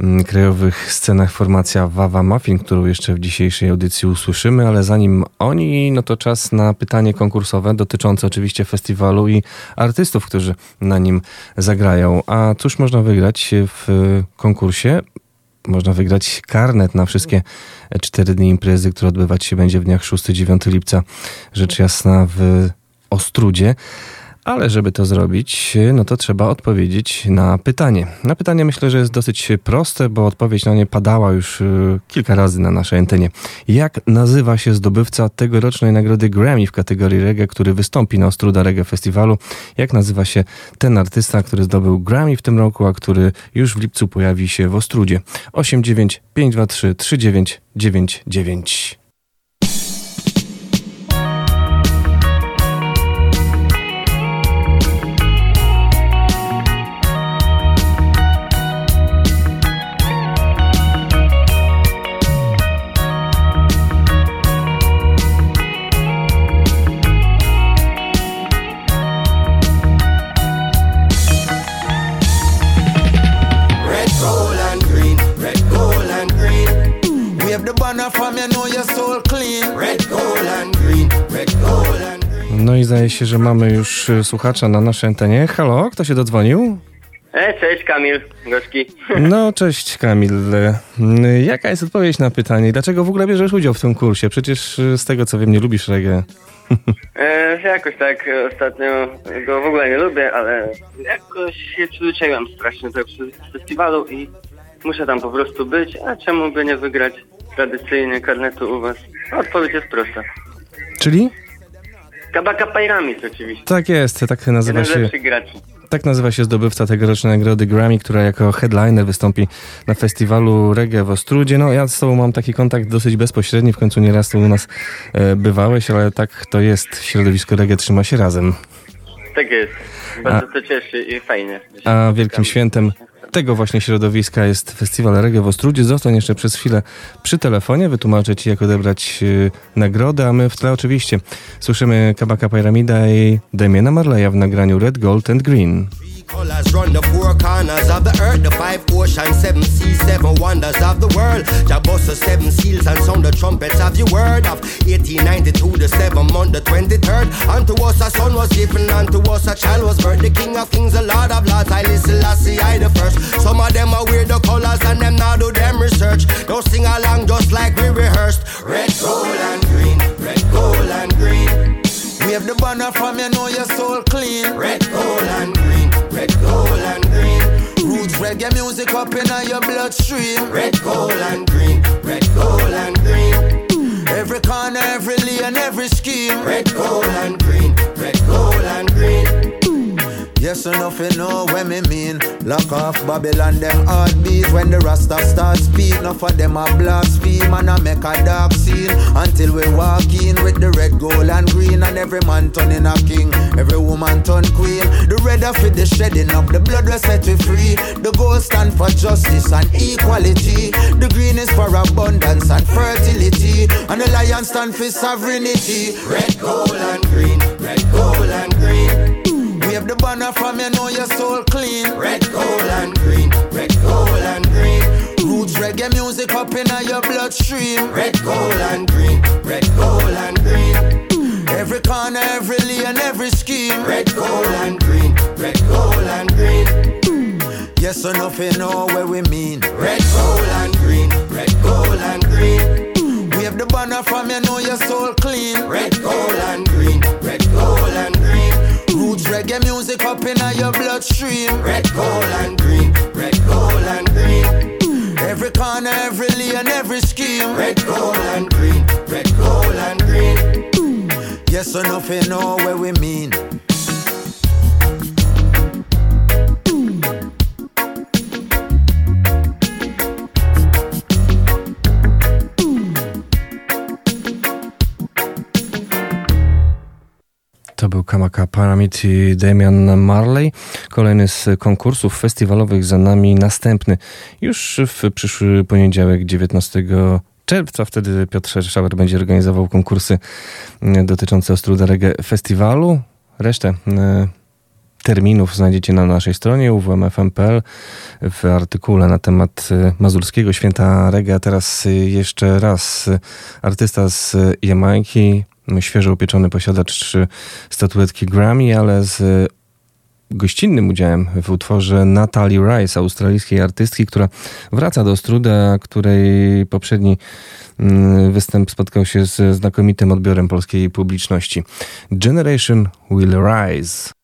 mm, krajowych scenach formacja Wawa Muffin, którą jeszcze w dzisiejszej audycji usłyszymy, ale zanim oni, no to czas na pytanie konkursowe dotyczące oczywiście festiwalu i artystów, którzy na nim zagrają. A cóż można wygrać w konkursie? Można wygrać karnet na wszystkie cztery dni imprezy, która odbywać się będzie w dniach 6-9 lipca, rzecz jasna w Ostrudzie. Ale żeby to zrobić, no to trzeba odpowiedzieć na pytanie. Na pytanie myślę, że jest dosyć proste, bo odpowiedź na nie padała już y, kilka razy na naszej antenie. Jak nazywa się zdobywca tegorocznej nagrody Grammy w kategorii reggae, który wystąpi na Ostruda Reggae Festiwalu? Jak nazywa się ten artysta, który zdobył Grammy w tym roku, a który już w lipcu pojawi się w Ostrudzie? 89523 3999 No i zdaje się, że mamy już e, słuchacza na naszej antenie. Halo, kto się dodzwonił? E, cześć Kamil Gorzki. No, cześć Kamil. Jaka jest odpowiedź na pytanie? Dlaczego w ogóle bierzesz udział w tym kursie? Przecież e, z tego co wiem, nie lubisz reggae. E, jakoś tak ostatnio go w ogóle nie lubię, ale jakoś się przyzwyczaiłem strasznie do festiwalu i muszę tam po prostu być, a czemu by nie wygrać tradycyjnie karnetu u was? Odpowiedź jest prosta. Czyli? Kabaka Pyramid oczywiście. Tak jest, tak nazywa Jeden się. graczy. Tak nazywa się zdobywca tegorocznej nagrody Grammy, która jako headliner wystąpi na festiwalu reggae w Ostrudzie. No ja z tobą mam taki kontakt dosyć bezpośredni, w końcu nieraz tu u nas e, bywałeś, ale tak to jest, środowisko reggae trzyma się razem. Tak jest. Bardzo a, to cieszy i fajnie. A wielkim świętem tego właśnie środowiska jest festiwal reggae w Ostrudzie. Zostań jeszcze przez chwilę przy telefonie, wytłumaczę Ci, jak odebrać yy, nagrodę, a my w tle oczywiście słyszymy Kabaka Pyramida i Damiena Marleya w nagraniu Red, Gold and Green. Colors run the four corners of the earth, the five oceans, seven seas, seven wonders of the world. Jabossa, seven seals, and sound the trumpets of your word of 1892, the seventh month, the 23rd. Unto us a son was given, unto us a child was birth. The king of kings, the lord of lords, I listen, I see, I the first. Some of them are weird, the colors, and them now do them research. Don't sing along just like we rehearsed. Red, gold, and green, red, gold, and green. Wave the banner from you know your soul clean. Red, gold, and green, red, gold, and green. Roots reggae music up in your bloodstream. Red, gold, and green, red, gold, and green. Every corner, every lane, every scheme. Red, gold, and green, Yes, enough you know what me mean. Lock off Babylon, them heartbeat. When the Rasta start speak, enough of them a blaspheme and I make a dark scene. Until we walk in with the red, gold, and green. And every man turning a king, every woman turn queen. The red of it, the shedding up, the blood will set we free. The gold stand for justice and equality. The green is for abundance and fertility. And the lion stand for sovereignty. Red, gold, and green. Red, gold, and green. Wave the banner from you know your soul clean. Red, gold, and green. Red, gold, and green. Roots reggae music up in your bloodstream. Red, gold, and green. Red, gold, and green. Every corner, every lane, every scheme. Red, gold, and green. Red, gold, and green. Yes, enough you know where we mean. Red, gold, and green. Red, gold, and green. We wave the banner from you know your soul clean. Red, gold, and green. Red, gold, and green. Reggae music up in your bloodstream. Red, gold, and green. Red, gold, and green. Every corner, every lane, every scheme. Red, gold, and green. Red, gold, and green. Yes, enough you know where we mean. To był Kamaka Paramit i Damian Marley. Kolejny z konkursów festiwalowych za nami. Następny już w przyszły poniedziałek, 19 czerwca. Wtedy Piotr Szauer będzie organizował konkursy dotyczące Ostruda Reggae Festiwalu. Resztę e, terminów znajdziecie na naszej stronie uwmfm.pl w artykule na temat e, Mazurskiego Święta Reggae. Teraz jeszcze raz artysta z Jamajki, świeżo upieczony posiadacz statuetki Grammy, ale z gościnnym udziałem w utworze Natalie Rice, australijskiej artystki, która wraca do Struda, której poprzedni mm, występ spotkał się z znakomitym odbiorem polskiej publiczności. Generation Will Rise.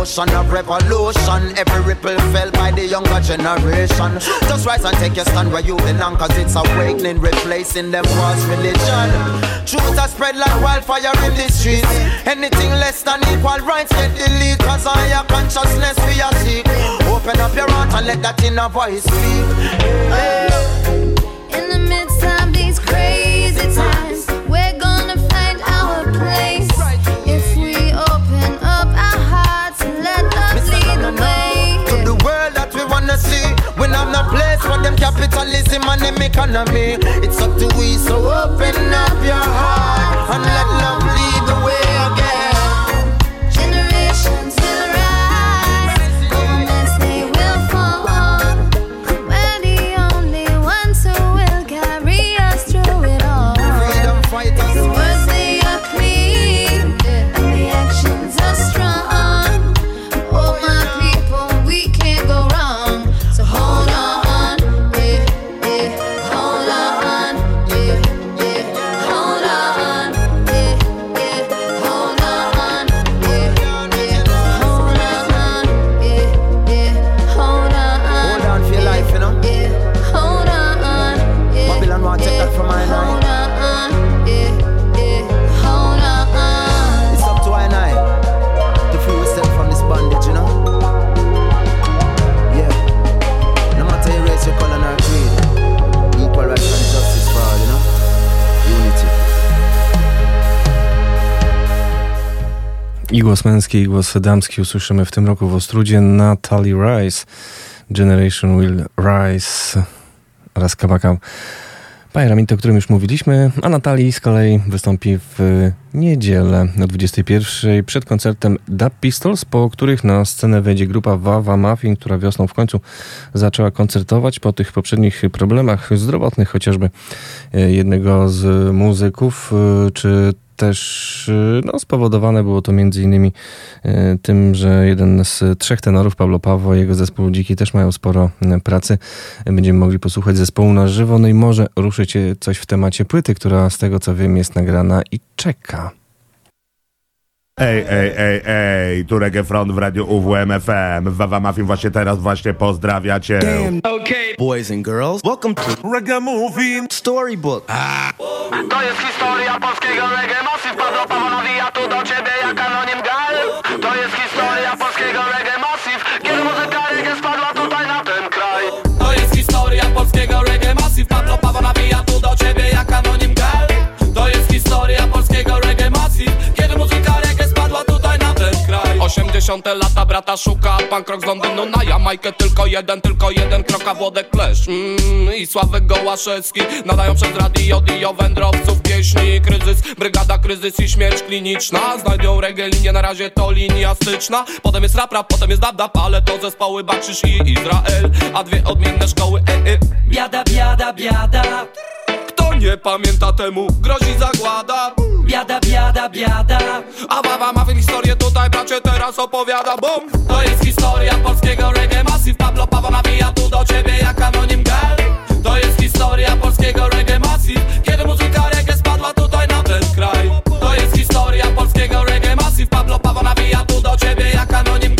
notion of revolution. Every ripple felt by the younger generation. Just rise and take your stand where you belong, cause it's awakening, replacing them false religion. Truth has spread like wildfire in the streets. Anything less than equal rights get deleted, cause higher consciousness we are seek. Open up your heart and let that inner voice speak. Hey. See. Have no place for them capitalism and them economy. It's up to we, so open up your heart and let love głos męski, i głos damski usłyszymy w tym roku w Ostrudzie. Natalie Rice, Generation Will Rise oraz Kabaka Pyramid, o którym już mówiliśmy, a Natalii z kolei wystąpi w niedzielę o 21 przed koncertem Dub Pistols, po których na scenę wejdzie grupa Wawa Muffin, która wiosną w końcu zaczęła koncertować po tych poprzednich problemach zdrowotnych, chociażby e, jednego z muzyków, e, czy też y, no, spowodowane było to między innymi y, tym, że jeden z trzech tenorów, Pablo Paweł, jego zespół Dziki też mają sporo y, pracy. Będziemy mogli posłuchać zespołu na żywo, no i może ruszycie coś w temacie płyty, która z tego co wiem jest nagrana i czeka. Ej, ej, ej, ej, tu Reggae Front w radiu UWM FM. Wawa Mafin właśnie teraz właśnie pozdrawia cię. Okay, boys and girls, welcome to Reggae Movie Storybook. Ah. To jest historia polskiego reggae masyw, Pablo Paweł nawija tu do ciebie jak anonim gal. To jest historia polskiego reggae masyw, kiedy muzyka reggae spadła tutaj na ten kraj. To jest historia polskiego reggae masyw, Pablo Paweł nawija tu do ciebie jak anonim gal. 80 lata brat brata szuka Pan krok z Londynu na Jamajkę Tylko jeden, tylko jeden krok, a Włodek Klesz. Mm, I Sławek Gołaszewski Nadają przez radio dio wędrowców Pieśni, kryzys, brygada, kryzys i śmierć kliniczna. Znajdą reggae linię, na razie to linia styczna. Potem jest rap, rap, potem jest dab, Ale to zespoły Bakrzyż i Izrael A dwie odmienne szkoły, e, e Biada, biada, biada nie pamięta temu, grozi zagłada. Biada, biada, biada. A baba ma historię tutaj, bracie, teraz opowiada. Bum! To jest historia polskiego reggae. Massive Pablo Pawa nawija tu do ciebie jak anonim gal. To jest historia polskiego reggae. Massive. Kiedy muzyka reggae spadła tutaj na ten kraj. To jest historia polskiego reggae. Massive Pablo Pawa nawija tu do ciebie jak anonim gal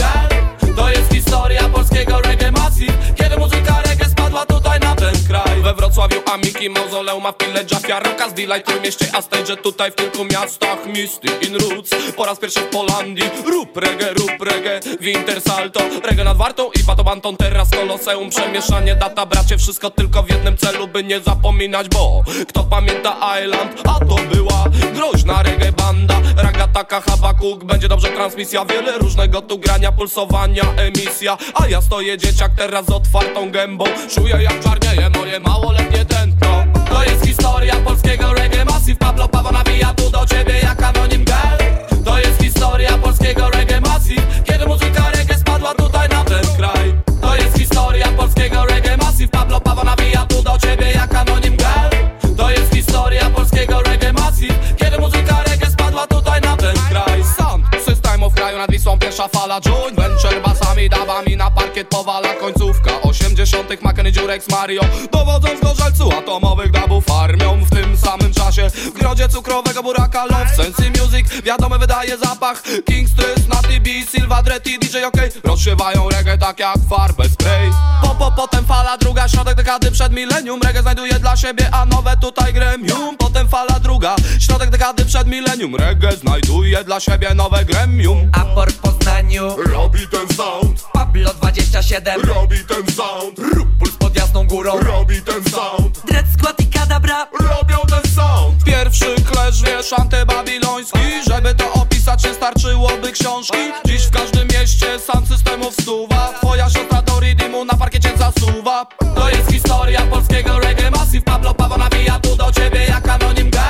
We Wrocławiu Amiki, Mauzoleum, a w Pile Jafia Rokas, Delight, Trójmieście, a stage tutaj w kilku miastach Misty in Roots, po raz pierwszy w Polandii. Rób reggae, rób reggae, Winter Salto Reggae nad Wartą i Pato Banton, teraz Koloseum. Przemieszanie, data, bracie, wszystko tylko w jednym celu By nie zapominać, bo kto pamięta Island? A to była groźna reggae banda. Ragataka, Habakuk, będzie dobrze transmisja. Wiele różnego tu grania, pulsowania, emisja. A ja stoję dzieciak teraz z otwartą gębą. Czuję jak czarnieje moje małoletnie tętno To jest historia 80 Makeny Dziurek z Mario Dowodzą z gorzelcu atomowych dubów armią W tym samym czasie. W grodzie cukrowego buraka Love Sense Music wiadomo wydaje zapach. King Stress, Natty B, Silva, Dretty, DJ OK. Rozszywają reggae tak jak farbę spray po, po, Potem fala druga, środek dekady przed milenium. Reggae znajduje dla siebie, a nowe tutaj gremium. Potem fala druga, środek dekady przed milenium. Reggae znajduje dla siebie nowe gremium. Aport w Poznaniu Robi ten sound. Pablo 27 Robi ten sound. Rób górą. Robi ten sound. Dread Squad i Kadabra. Robią ten sound. Pierwszy klesz wiesz antybabiloński. Żeby to opisać nie starczyłoby książki. Dziś w każdym mieście sam systemów stuwa. Twoja siostra do rydymu na parkiecie zasuwa. To jest historia polskiego reggae. Massive Pablo Pawa nawija tu do ciebie jak anonim gal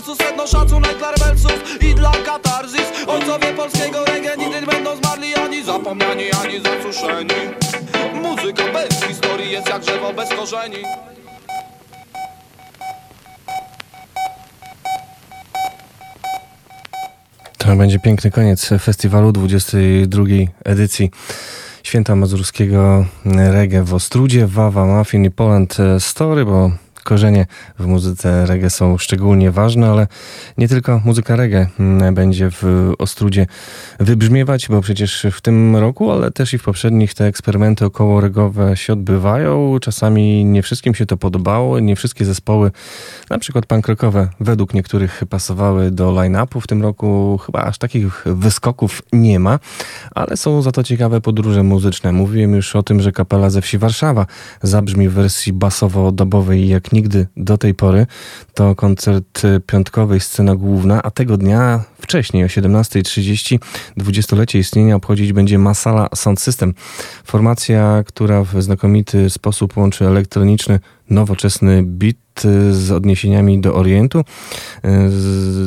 pulsu sedno Szacunek dla rebelsów i dla katarzis. Ojcowie polskiego reggae nigdy nie będą zmarli Ani zapomniani, ani zasuszeni Muzyka bez historii jest jak drzewo bez korzeni. To będzie piękny koniec festiwalu 22 edycji Święta Mazurskiego Reggae w Ostrudzie, Wawa, Muffin i Poland Story, bo korzenie w muzyce reggae są szczególnie ważne, ale nie tylko muzyka reggae mm, będzie w Ostrudzie wybrzmiewać, bo przecież w tym roku, ale też i w poprzednich te eksperymenty około regowe się odbywają. Czasami nie wszystkim się to podobało, nie wszystkie zespoły, na przykład pankrokowe, według niektórych pasowały do line-upu. W tym roku chyba aż takich wyskoków nie ma, ale są za to ciekawe podróże muzyczne. Mówiłem już o tym, że kapela ze wsi Warszawa zabrzmi w wersji basowo-dobowej jak nigdy do tej pory. To koncert piątkowy i scena główna, a tego dnia wcześniej o 17.30 dwudziestolecie istnienia obchodzić będzie Masala Sound System. Formacja, która w znakomity sposób łączy elektroniczny, nowoczesny beat z odniesieniami do Orientu.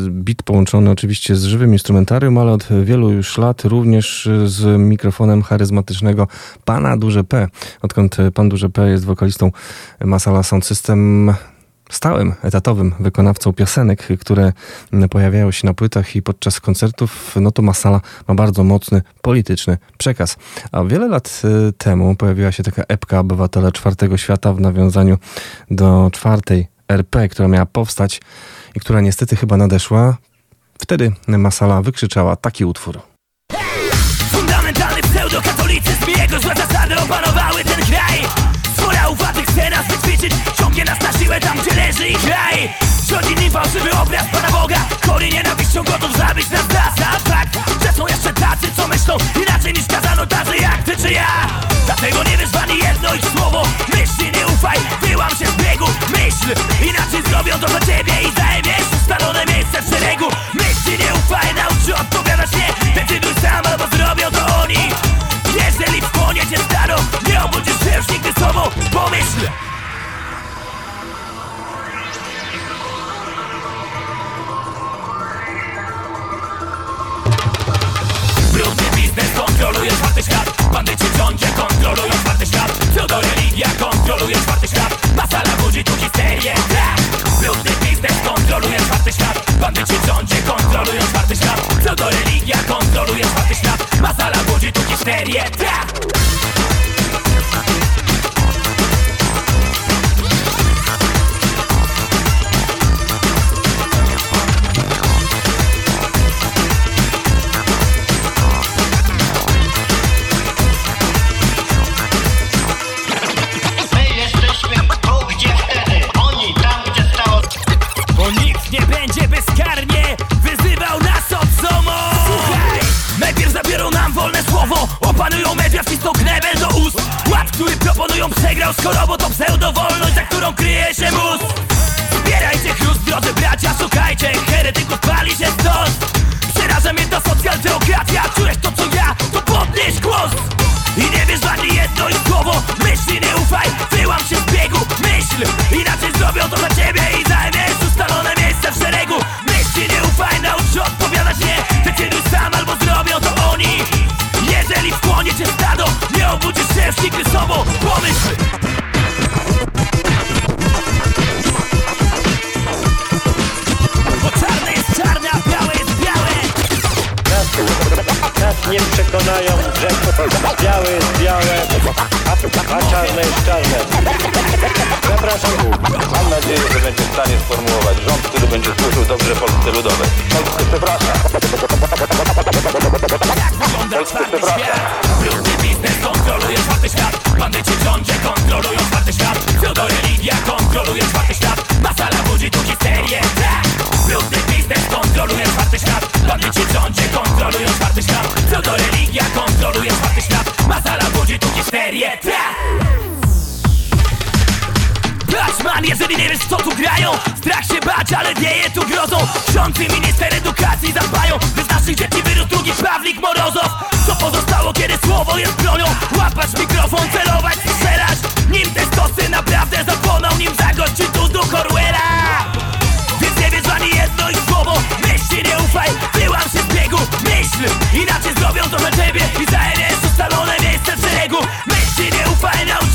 Beat połączony oczywiście z żywym instrumentarium, ale od wielu już lat również z mikrofonem charyzmatycznego pana Duże P. Odkąd pan Duże P jest wokalistą Masala Sound System, stałym, etatowym wykonawcą piosenek, które pojawiają się na płytach i podczas koncertów, no to Masala ma bardzo mocny polityczny przekaz. A wiele lat temu pojawiła się taka epka Obywatele Czwartego Świata w nawiązaniu do czwartej RP, która miała powstać i która niestety chyba nadeszła. Wtedy Masala wykrzyczała taki utwór. Fundamentalny pseudokatolicyzm i jego złe zasady opanowały ten kraj Spora upadek chce nas wyćwiczyć. Ciągnie nas na siłę tam, gdzie leży ich kraj. Rządzi nim fałszywy obraz Pana Boga. Są gotów zabić nas raz A fakt, że są jeszcze tacy, co myślą Inaczej niż kazano tacy jak ty czy ja. Dlatego nie wiesz w ani jedno ich słowo. Myśli nie ufaj, wyłam się z biegu. Myśl, inaczej zrobią to dla ciebie I zajmiesz ustalone miejsce w szeregu. Myśli nie ufaj, naucz się odpowiadać nie. Decyduj sam albo zrobią to oni Jeżeli wchłonie cię staro Nie obudzisz się już nigdy sobą. Pomyśl. Brudny biznes kontroluje czwarty świat. Bandyci w rządzie kontrolują czwarty świat. Pseudo-religia kontroluje czwarty świat. Masala budzi tu histerię tak! Brudny biznes kontroluje czwarty świat. Bandyci w rządzie kontrolują czwarty świat. Pseudo-religia kontroluje czwarty świat. Masala budzi tu histerię. Tak! Opanują media, wcisną knebel do ust. Ład, który proponują przegrał z chorobą To pseudowolność, za którą kryje się mózg Zbierajcie chrust, drodzy bracia, szukajcie. Heretyków pali się stąd. Przeraża mnie ta socjaldemokracja Czujesz to co ja, to podnieś głos. I nie wiesz ani jedno ich słowo. Myśli nie ufaj, wyłam się z biegu. Myśl, inaczej zrobią to dla ciebie I zajmiesz ustalone miejsce w szeregu. Myśli nie ufaj, naucz się odpowiadać nie obudzisz się nigdy sobą Pomyśl Bo czarne jest czarne, a białe jest białe Nas nie przekonają, że białe jest białe, a, a czarne jest czarne. Zapraszam. Mam nadzieję, że będzie w stanie sformułować rząd, który będzie służył dobrze Polsce Ludowej. Polsce przepraszam. Polsce przepraszam. Brudny biznes kontroluje czwarty świat Bandyci w rządzie kontrolują czwarty świat Pseudo-religia kontroluje czwarty świat Masala budzi tu histerię tak! Brudny biznes kontroluje czwarty świat Bandyci w rządzie kontrolują czwarty świat Pseudo-religia kontroluje czwarty świat Masala budzi tu histerię tak! Patrzman, jeżeli nie wiesz co tu grają. Strach się bać, ale wieje tu grozą. Ksiądz i minister edukacji zadbają. By z naszych dzieci wyrósł drugi Pawlik Morozow. Co pozostało, kiedy słowo jest bronią? Łapać mikrofon, celować, strzelać. Nim te stosy naprawdę zapłoną Nim zagości tu duch Orwella. Więc nie wiesz ani jedno ich słowo. Myśli nie ufaj, wyłam się z biegu. Myśl, inaczej zrobią to dla ciebie. I zajmiesz ustalone miejsce w szeregu. Myśli nie ufaj, naucz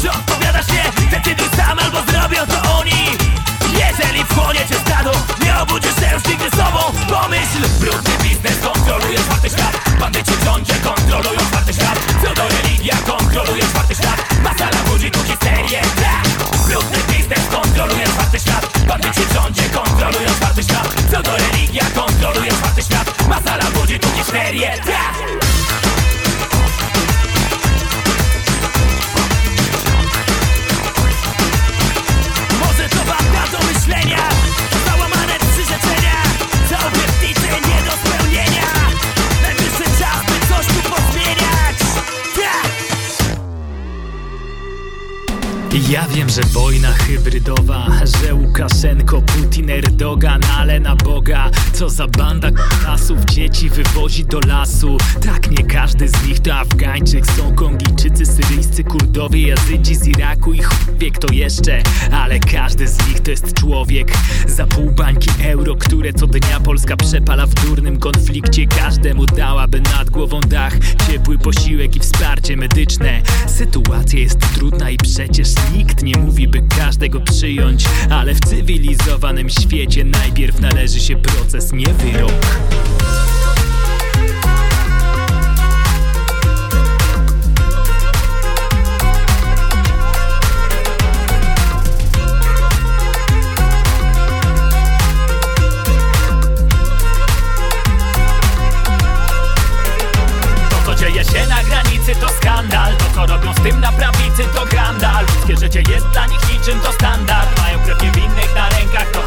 Co za banda klasów dzieci wywozi do lasu. Tak, nie każdy z nich to Afgańczyk. Są Kongijczycy, Syryjscy, Kurdowie, Jazydzi z Iraku i wie kto jeszcze. Ale każdy z nich to jest człowiek. Za pół bańki euro, które co dnia Polska przepala w durnym konflikcie Każdemu dałaby nad głową dach. Ciepły posiłek i wsparcie medyczne. Sytuacja jest trudna i przecież nikt nie mówi, by każdego przyjąć. Ale w cywilizowanym świecie najpierw należy się proces, nie wyrok To skandal. To co robią z tym na prawicy to grandal Ludzkie życie jest dla nich niczym to standard. Mają krew niewinnych na rękach To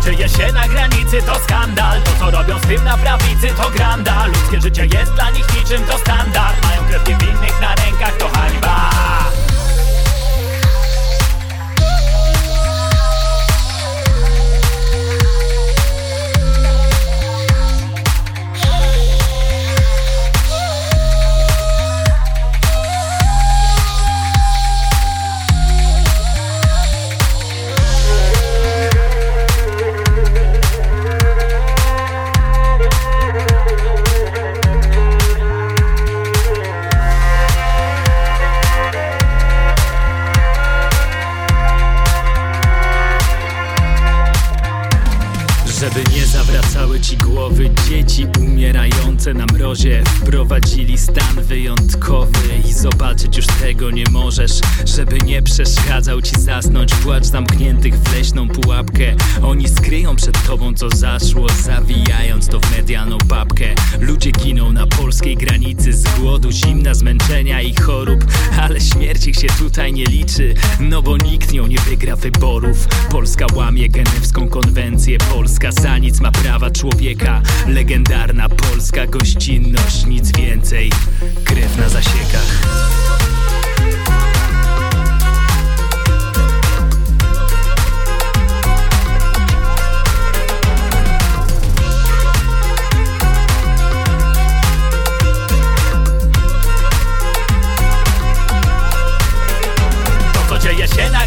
co dzieje się na granicy to skandal. To co robią z tym granicy to granda. Ludzkie życie jest dla nich niczym to standard. Mają krew niewinnych na rękach to hańba przeszkadzał ci zasnąć Płacz zamkniętych w leśną pułapkę. Oni skryją przed tobą co zaszło Zawijając to w medialną papkę Ludzie giną na polskiej granicy Z głodu, zimna, zmęczenia i chorób. Ale śmierć ich się tutaj nie liczy No bo nikt nią nie wygra wyborów. Polska łamie genewską konwencję Polska za nic ma prawa człowieka. Legendarna polska gościnność, nic więcej. Krew na zasiekach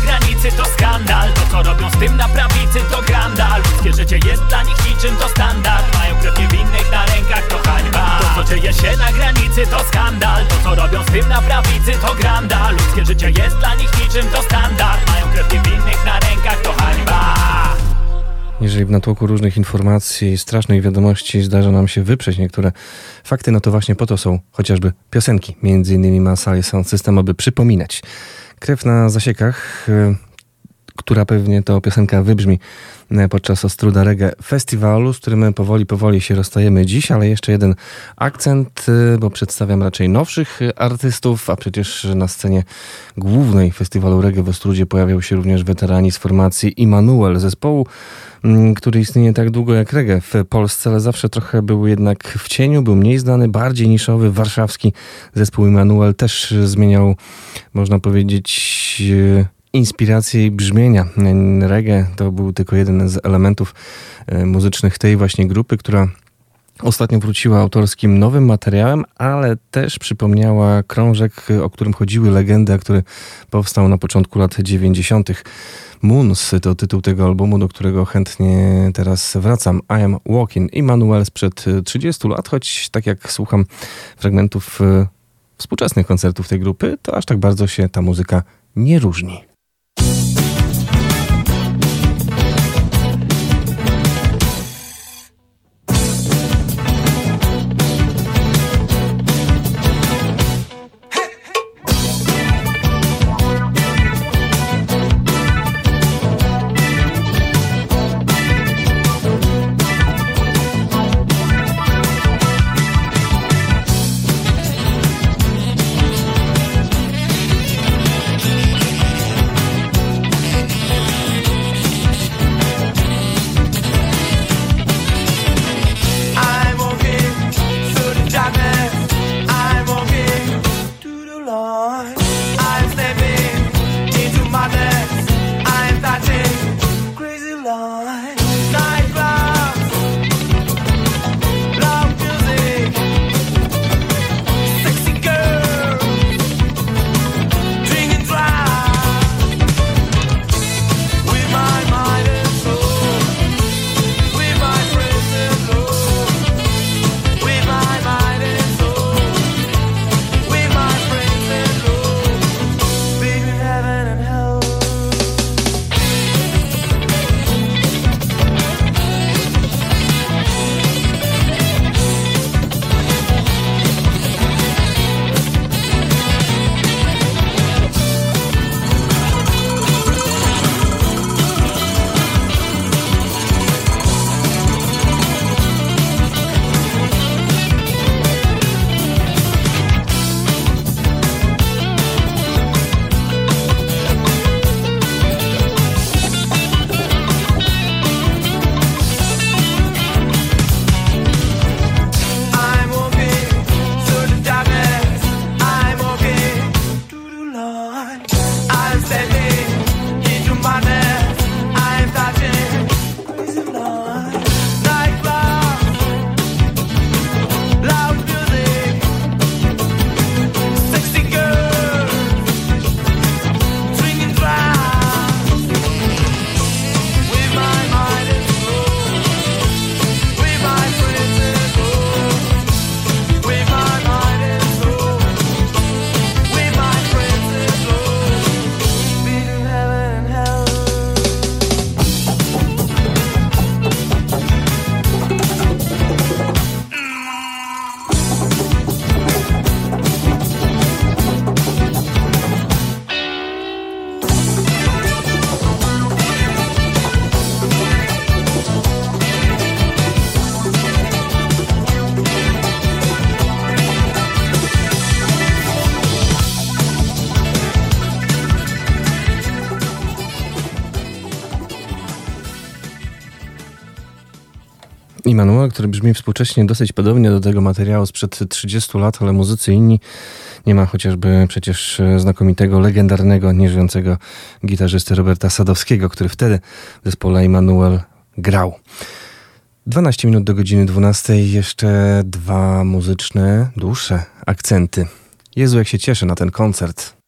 granicy to skandal. To co robią z tym na prawicy to granda Ludzkie życie jest dla nich niczym to standard. Mają krew niewinnych na rękach to hańba. To co dzieje się na granicy to skandal. To co robią z tym na prawicy to granda Ludzkie życie jest dla nich niczym to standard. Mają krew niewinnych na rękach to hańba. Jeżeli w natłoku różnych informacji, strasznych wiadomości zdarza nam się wyprzeć niektóre fakty, no to właśnie po to są chociażby piosenki, między innymi ma sali Sound System, aby przypominać. Krew na zasiekach, y, która pewnie to piosenka wybrzmi podczas Ostruda Reggae Festiwalu, z którym powoli, powoli się rozstajemy dziś, ale jeszcze jeden akcent, y, bo przedstawiam raczej nowszych y, artystów, a przecież na scenie głównej festiwalu Reggae w Ostrudzie pojawiał się również weterani z formacji Immanuel, zespołu, który istnieje tak długo jak reggae w Polsce, ale zawsze trochę był jednak w cieniu, był mniej znany, bardziej niszowy, warszawski. Zespół Immanuel też zmieniał, można powiedzieć, e, inspiracje i brzmienia. Reggae to był tylko jeden z elementów e, muzycznych tej właśnie grupy, która Ostatnio wróciła autorskim nowym materiałem, ale też przypomniała krążek, o którym chodziły legendy, a który powstał na początku lat 90. Moons to tytuł tego albumu, do którego chętnie teraz wracam. I am Walking. Immanuel sprzed 30 lat, choć tak jak słucham fragmentów e, współczesnych koncertów tej grupy, to aż tak bardzo się ta muzyka nie różni. Emanuel, który brzmi współcześnie dosyć podobnie do tego materiału sprzed 30 lat, ale muzycy inni. Nie ma chociażby przecież znakomitego, legendarnego, nieżyjącego gitarzysty Roberta Sadowskiego, który wtedy w zespole Emanuel grał. 12 minut do godziny 12. Jeszcze dwa muzyczne, dłuższe akcenty. Jezu, jak się cieszę na ten koncert.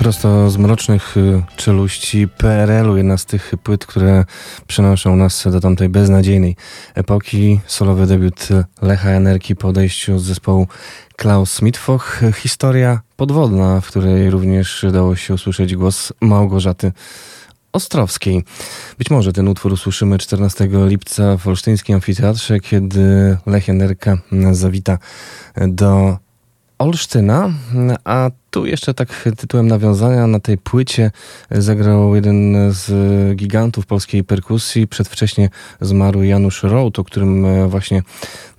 Prosto z mrocznych y, czeluści PRL-u, jedna z tych płyt, które przenoszą nas do tamtej beznadziejnej epoki. Solowy debiut Lecha Energii po odejściu z zespołu Klaus Mitwoch. Historia podwodna, w której również dało się usłyszeć głos Małgorzaty Ostrowskiej. Być może ten utwór usłyszymy 14 lipca w Olsztyńskim Amfiteatrze, kiedy Lech Enerka zawita do Olsztyna, a tu jeszcze tak tytułem nawiązania na tej płycie zagrał jeden z gigantów polskiej perkusji. Przedwcześnie zmarł Janusz Rołt, o którym właśnie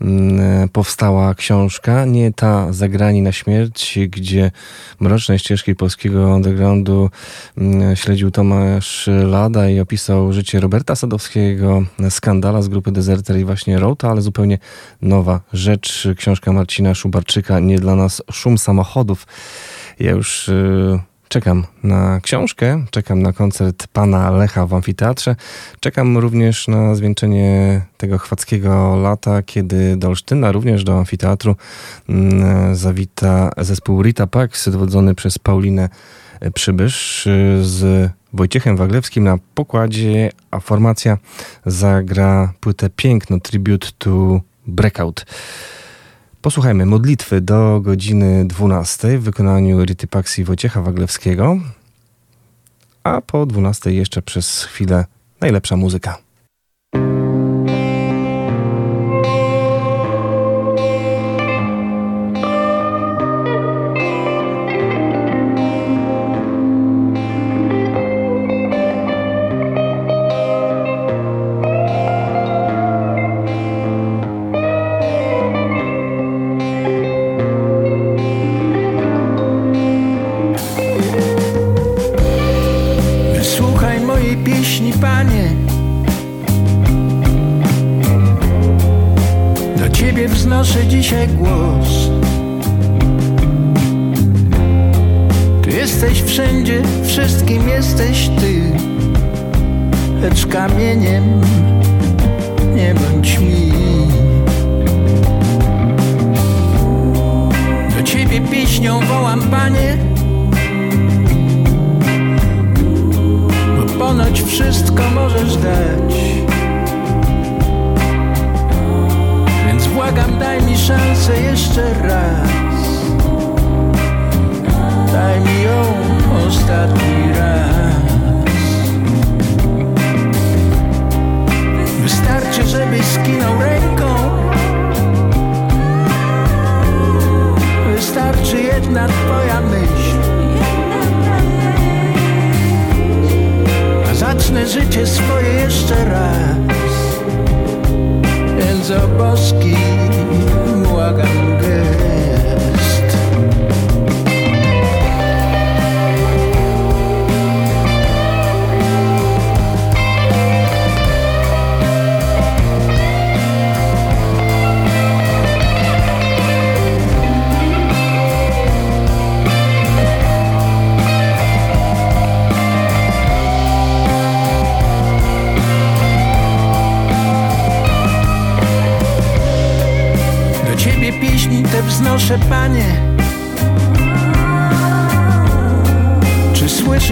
mm, powstała książka. Nie ta Zagrani na śmierć, gdzie mroczne ścieżki polskiego undergroundu mm, śledził Tomasz Lada i opisał życie Roberta Sadowskiego, skandala z grupy Deserter i właśnie Rołta, ale zupełnie nowa rzecz. Książka Marcina Szubarczyka, Nie dla nas szum samochodów. Ja już y, czekam na książkę, czekam na koncert pana Lecha w amfiteatrze. Czekam również na zwieńczenie tego chwackiego lata, kiedy do Olsztyna, również do amfiteatru, y, zawita zespół Rita Pax, dowodzony przez Paulinę Przybysz y, z Wojciechem Waglewskim na pokładzie, a formacja zagra płytę Piękno, Tribute to Breakout. Posłuchajmy modlitwy do godziny 12 w wykonaniu Rity Wojciecha Waglewskiego, a po 12 jeszcze przez chwilę najlepsza muzyka.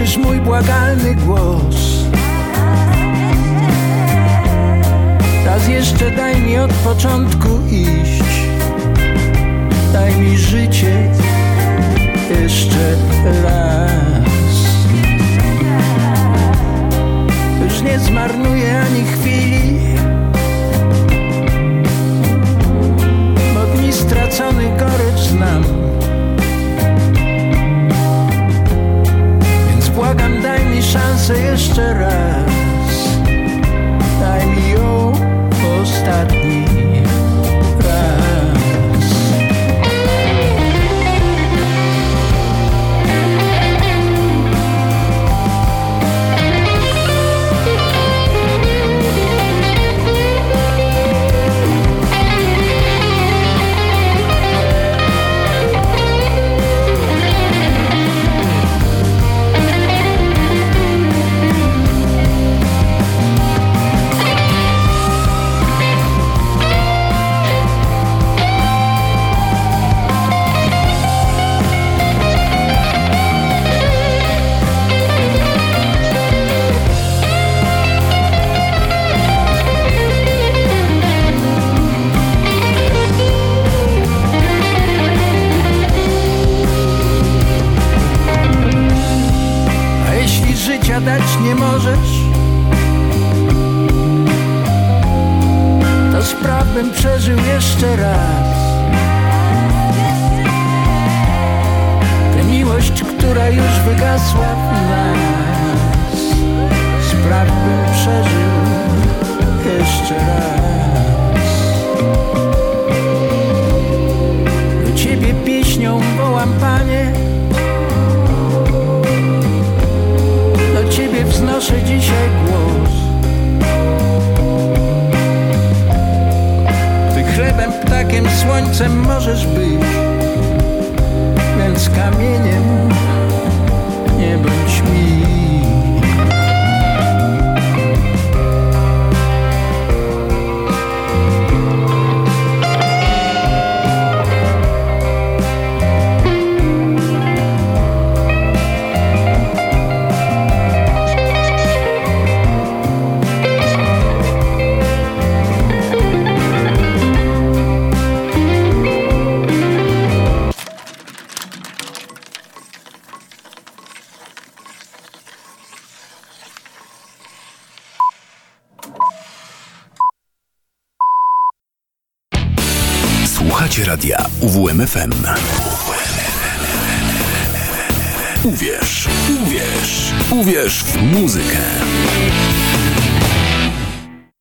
słyszysz mój błagalny głos. Raz jeszcze daj mi od początku iść. Daj mi życie jeszcze raz. Już nie zmarnuję ani chwili. Bo dni stracony gorycz znam. Błagam, daj mi szansę jeszcze raz. Daj mi ją ostatni